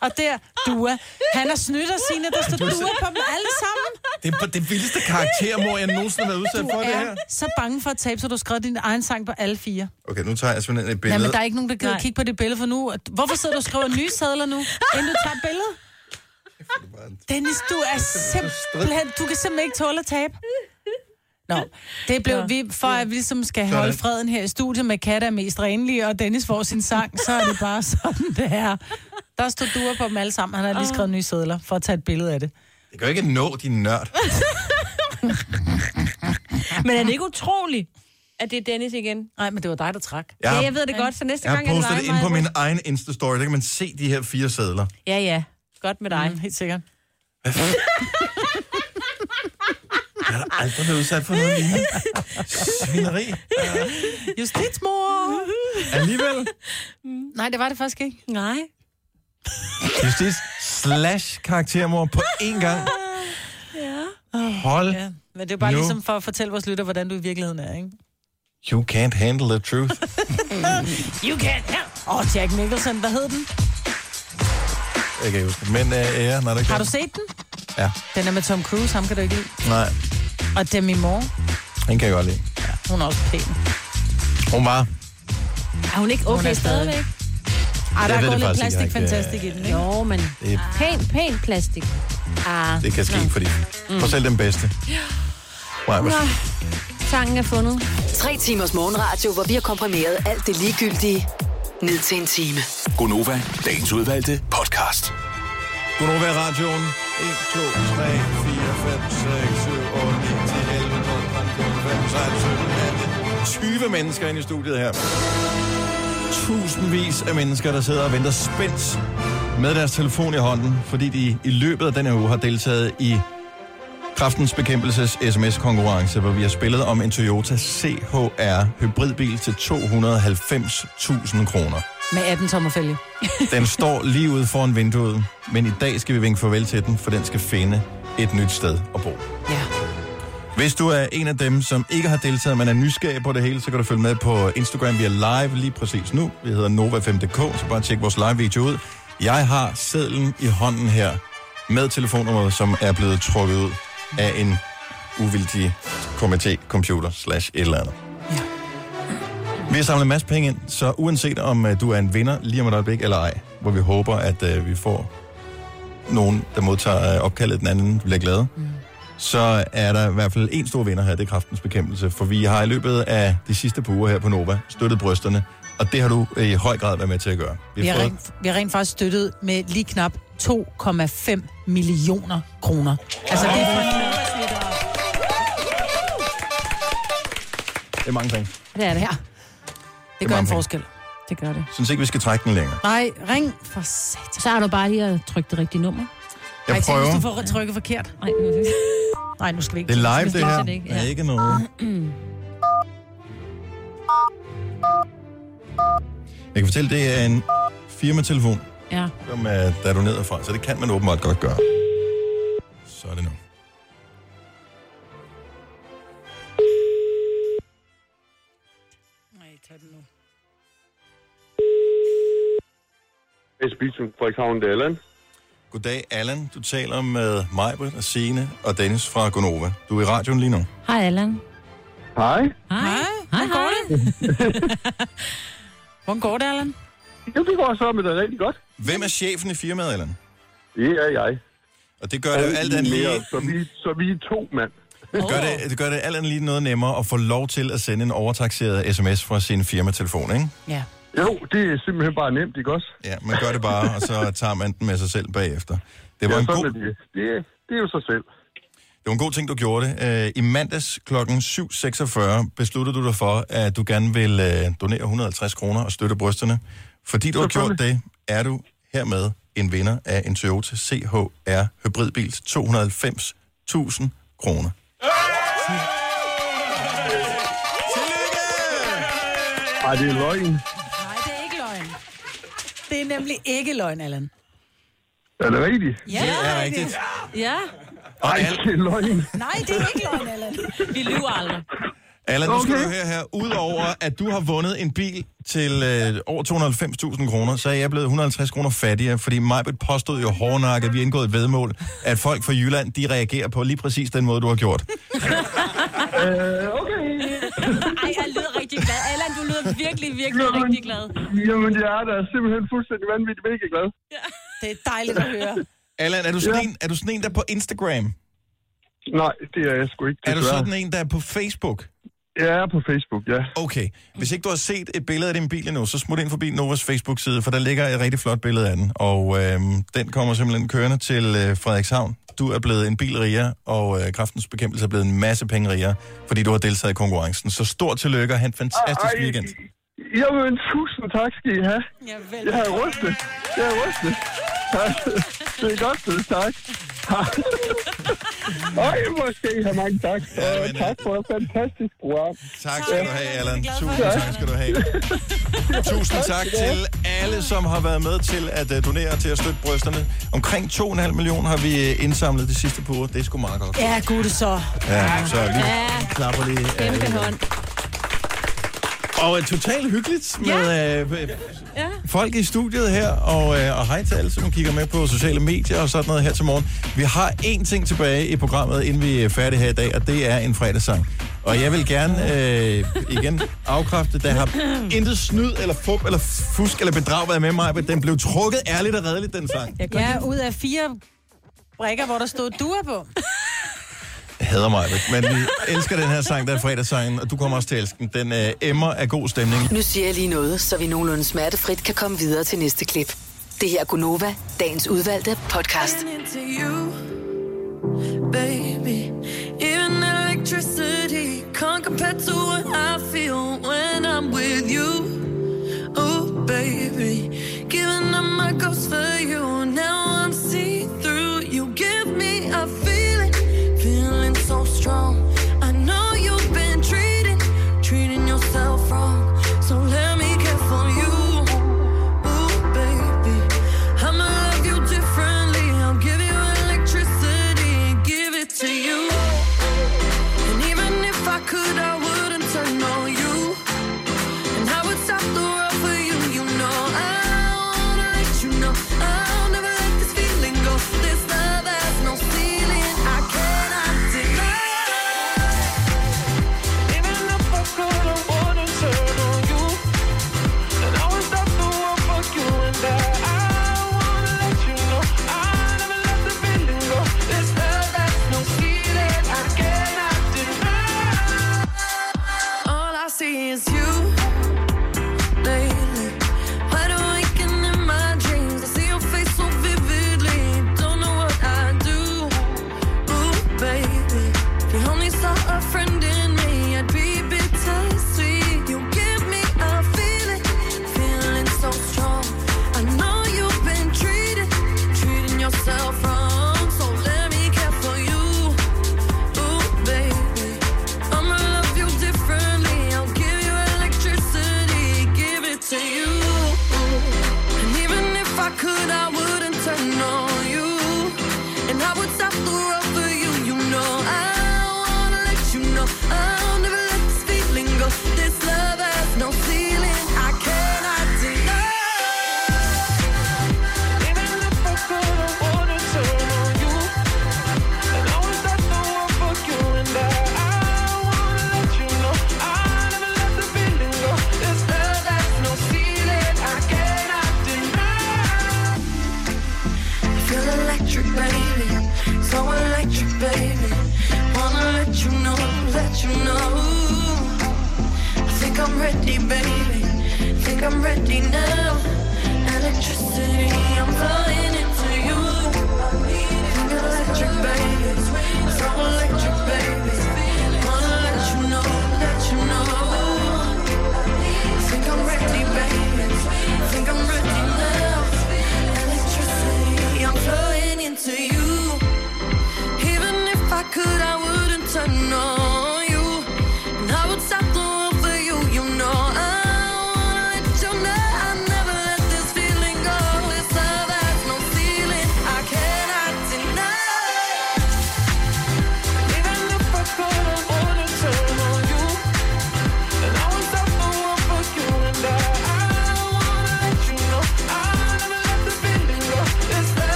Og der, duer. Han har snydt os, Signe. Der står Du så- duer på dem alle sammen. Det er det vildeste karaktermor, jeg nogensinde har været udsat Du for det er her. så bange for at tabe, så du har skrevet din egen sang på alle fire. Okay, nu tager jeg simpelthen et Nej, billede. men der er ikke nogen, der gider Nej. kigge på det billede for nu. Hvorfor sidder du og skriver nye sædler nu, inden du tager et billede? Dennis, du er simpelthen... Du kan simpelthen ikke tåle at tabe. Nå, det blev vi, for at vi ligesom skal Sådan. holde freden her i studiet med Katte er mest renlige, og Dennis får sin sang, så er det bare sådan, det er. Der stod duer på dem alle sammen. Han har lige skrevet nye sædler for at tage et billede af det. Det kan jo ikke nå, din nørd. Men er det ikke utroligt, at det er Dennis igen? Nej, men det var dig, der trak. Jeg Ja, har, jeg ved det godt, så næste jeg har gang er det postet det ind på min egen Insta-story. Der kan man se de her fire sædler. Ja, ja. Godt med dig. Mm, helt sikkert. Jeg har aldrig været udsat for noget lignende. Svineri. Justitsmor! Alligevel. Nej, det var det faktisk ikke. Nej. Justis slash karaktermor på én gang. Hold. Ja, men det er bare Nu. ligesom for at fortælle vores lytter, hvordan du i virkeligheden er, ikke? You can't handle the truth. You can't help. Åh, oh, Jack Nicholson, hvad hed den? Jeg kan ikke huske. Men uh, ja, nej, det kan Har du set den? Ja. Den er med Tom Cruise, ham kan du ikke lide. Nej, Og Demi Moore, den kan jeg godt lide. hun er også pæn. Hun var... Er hun ikke Hun okay er stadig- stadigvæk? Ej, Jeg der er gået det lidt faktisk ikke. plastik Jeg har fantastik ikke, i den, ikke? Jo, men Det, pæn, pæn plastik. Ah. det kan ske, fordi... For selv den bedste. Nej, Nå, sangen er fundet. Tre timers morgenradio, hvor vi har komprimeret alt det ligegyldige ned til en time. Gonova, dagens udvalgte podcast. Godnova i radioen. 1, 2, 3, 4, 5, 6, 7, 8, 9, 10, 11, 12, 13, 14, 15, 16, 17, 18. 20 mennesker inde i studiet her. Tusindvis af mennesker, der sidder og venter spændt med deres telefon i hånden, fordi de i løbet af denne uge har deltaget i Kraftens Bekæmpelses sms-konkurrence, hvor vi har spillet om en Toyota CHR hybridbil til 290.000 kroner. Med 18 tommer fælge. Den står lige ude foran vinduet, men i dag skal vi vinke farvel til den, for den skal finde et nyt sted at bo. Ja. Hvis du er en af dem, som ikke har deltaget, men er nysgerrig på det hele, så kan du følge med på Instagram. Vi er live lige præcis nu. Vi hedder Nova5.dk, så bare tjek vores live-video ud. Jeg har sedlen i hånden her med telefonnummeret, som er blevet trukket ud af en uvildig komité, computer slash et eller andet. Vi har samlet en masse penge ind, så uanset om uh, du er en vinder lige om et øjeblik eller ej, hvor vi håber, at uh, vi får nogen, der modtager uh, opkaldet, den anden bliver glade, mm. Så er der i hvert fald en stor vinder her, det er kraftens bekæmpelse. For vi har i løbet af de sidste par uger her på Nova støttet brysterne, og det har du i høj grad været med til at gøre. Vi har, rent, vi har rent faktisk støttet med lige knap 2,5 millioner kroner. Altså, det er for Det er mange penge. Det er det her. Det gør mange en penge. forskel. Det gør det. Synes ikke, vi skal trække den længere. Nej, ring for satan. Så har du bare lige at trykke det rigtige nummer. Jeg Ej, prøver. hvis du får trykket forkert. Nej, Nej, nu skal vi ikke. Det er live, det her. det ikke, Der er ja. ikke noget. Jeg kan fortælle, det er en firmatelefon, Ja. som er, der er doneret fra, så det kan man åbenbart godt gøre. Så er det nu. Nej, tag den nu. Esbyen, Frederikshavn, det er Allan. Goddag, Allan. Du taler med Majbrit og Signe og Dennis fra Gonova. Du er i radioen lige nu. Hej, Allan. Hej. Hej. Hej, hvordan går det? Hvordan går det, Allan? Jo, det går så med det rigtig godt. Hvem er chefen i firmaet, Allan? Det er jeg. Og det gør det jo alt andet lige... Mere, Så vi, så vi er to mand. Det gør det, det gør det alt andet lige noget nemmere at få lov til at sende en overtaxeret sms fra sin firmatelefon, ikke? Ja. Jo, det er simpelthen bare nemt, ikke også? Ja, man gør det bare, og så tager man den med sig selv bagefter. Det var, ja, en god, det. Det, er- det er jo sig selv. det var en god ting, du gjorde det. Øh, I mandags kl. 7.46 besluttede du dig for, at du gerne vil øh, donere 150 kroner og støtte brysterne. Fordi du har gjort det, er du hermed en vinder af en Toyota CHR hybridbil til 290.000 kroner. Ej, det er løgn. Nej, det er ikke løgn. Det er nemlig ikke løgn, Allan. Er det rigtigt? Ja, Det er rigtigt. Ja. Og Ej, det er løgn. Nej, det er ikke løgn, Allan. Vi lyver aldrig. Allan, nu skal Okay. du høre her. Udover at du har vundet en bil til øh, over 290.000 kroner, så er jeg blevet 150 kroner fattigere, fordi Majbet påstod jo hårdnakket, vi har indgået et vedmål, at folk fra Jylland, de reagerer på lige præcis den måde, du har gjort. Øh, okay. Rigtig glad. Allan, du lyder virkelig, virkelig Jamen. rigtig glad. Jamen, jeg er da simpelthen fuldstændig vanvittigt mega glad. Det er dejligt at høre. Allan, er du sådan, Ja. en, er du sådan en, der er på Instagram? Nej, det er jeg sgu ikke. Er du sådan en, der er på Facebook? Jeg er på Facebook, ja. Okay. Hvis ikke du har set et billede af din bil endnu, så smut ind forbi Novas Facebook-side, for der ligger et rigtig flot billede af den. Og øhm, den kommer simpelthen kørende til øh, Frederikshavn. Du er blevet en bil rigere, og øh, kraftens bekæmpelse er blevet en masse penge rigere, fordi du har deltaget i konkurrencen. Så stort tillykke og have en fantastisk Ej, weekend. Jamen, tusind tak skal I have. Ja, vel. Jeg har rystet. Jeg har rystet. Det er godt, det tak. Ej, hvor skal I have mange tak. Ja, Og men, øh, tak for et fantastisk program. Tak skal du have, Allan. Tusind tak skal du have. Tusind tak til alle, som har været med til at øh, donere til at støtte brysterne. Omkring 2,5 millioner har vi øh, indsamlet de sidste par uger. Det er sgu meget godt. Ja, gud så. Ja, så vi Ja. klapper lige. Kæmpe hånd. Og øh, totalt hyggeligt med øh, øh, folk i studiet her, og, øh, og hej til alle, som kigger med på sociale medier og sådan noget her til morgen. Vi har én ting tilbage i programmet, inden vi er færdige her i dag, og det er en fredagssang. Og jeg vil gerne øh, igen afkræfte, der har intet snyd eller fup eller fusk eller bedrag været med mig, men den blev trukket ærligt og redeligt, den sang. Ja, ud af fire brækker, hvor der stod du er på. Hader mig, men vi elsker den her sang, der er fredagssangen, og du kommer også til at elske den. Den øh, emmer af god stemning. Nu siger jeg lige noget, så vi nogenlunde smertefrit kan komme videre til næste klip. Det her er Gunova, dagens udvalgte podcast. you, baby. Even electricity can't compare to what I feel when I'm with you. Oh, baby. Giving up my ghost for you. Now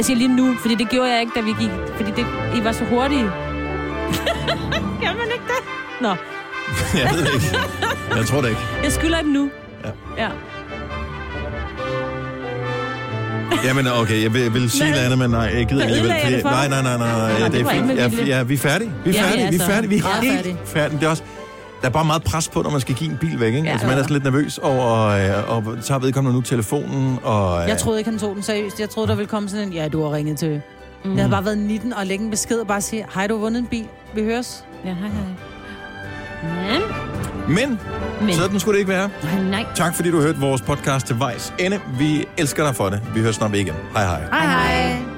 Jeg siger lige nu, fordi det gjorde jeg ikke, da vi gik. Fordi det, I var så hurtige. Kan man ikke det? Nå, Jeg ved det ikke. Jeg tror det ikke. jeg skylder den nu. Ja. ja. Jamen, okay, jeg vil, jeg vil sige Nej. noget andet, men nej, jeg gider for? nej, nej, nej, nej, nej, Nå, det er ikke fint. Ja, vi er færdige. Vi er færdige, ja, vi er færdige, vi er helt færdige. færdige. Det er også, der er bare meget pres på, når man skal give en bil væk, ikke? Ja. altså, man er sådan lidt nervøs over, øh, og så har vedkommende nu telefonen, og... øh, Jeg troede ikke, han tog den seriøst. Jeg troede, der ville komme sådan en, ja, du har ringet til. Mm. Jeg havde bare været 19 og lægge en besked og bare sige, hej, du har vundet en bil. Vi høres. Ja, hej, hej. Men, Men, Men. sådan skulle det ikke være. nej, nej. Tak fordi du hørte vores podcast til vejs ende. Vi elsker dig for det. Vi høres snart igen. Hej hej. Hej, hej.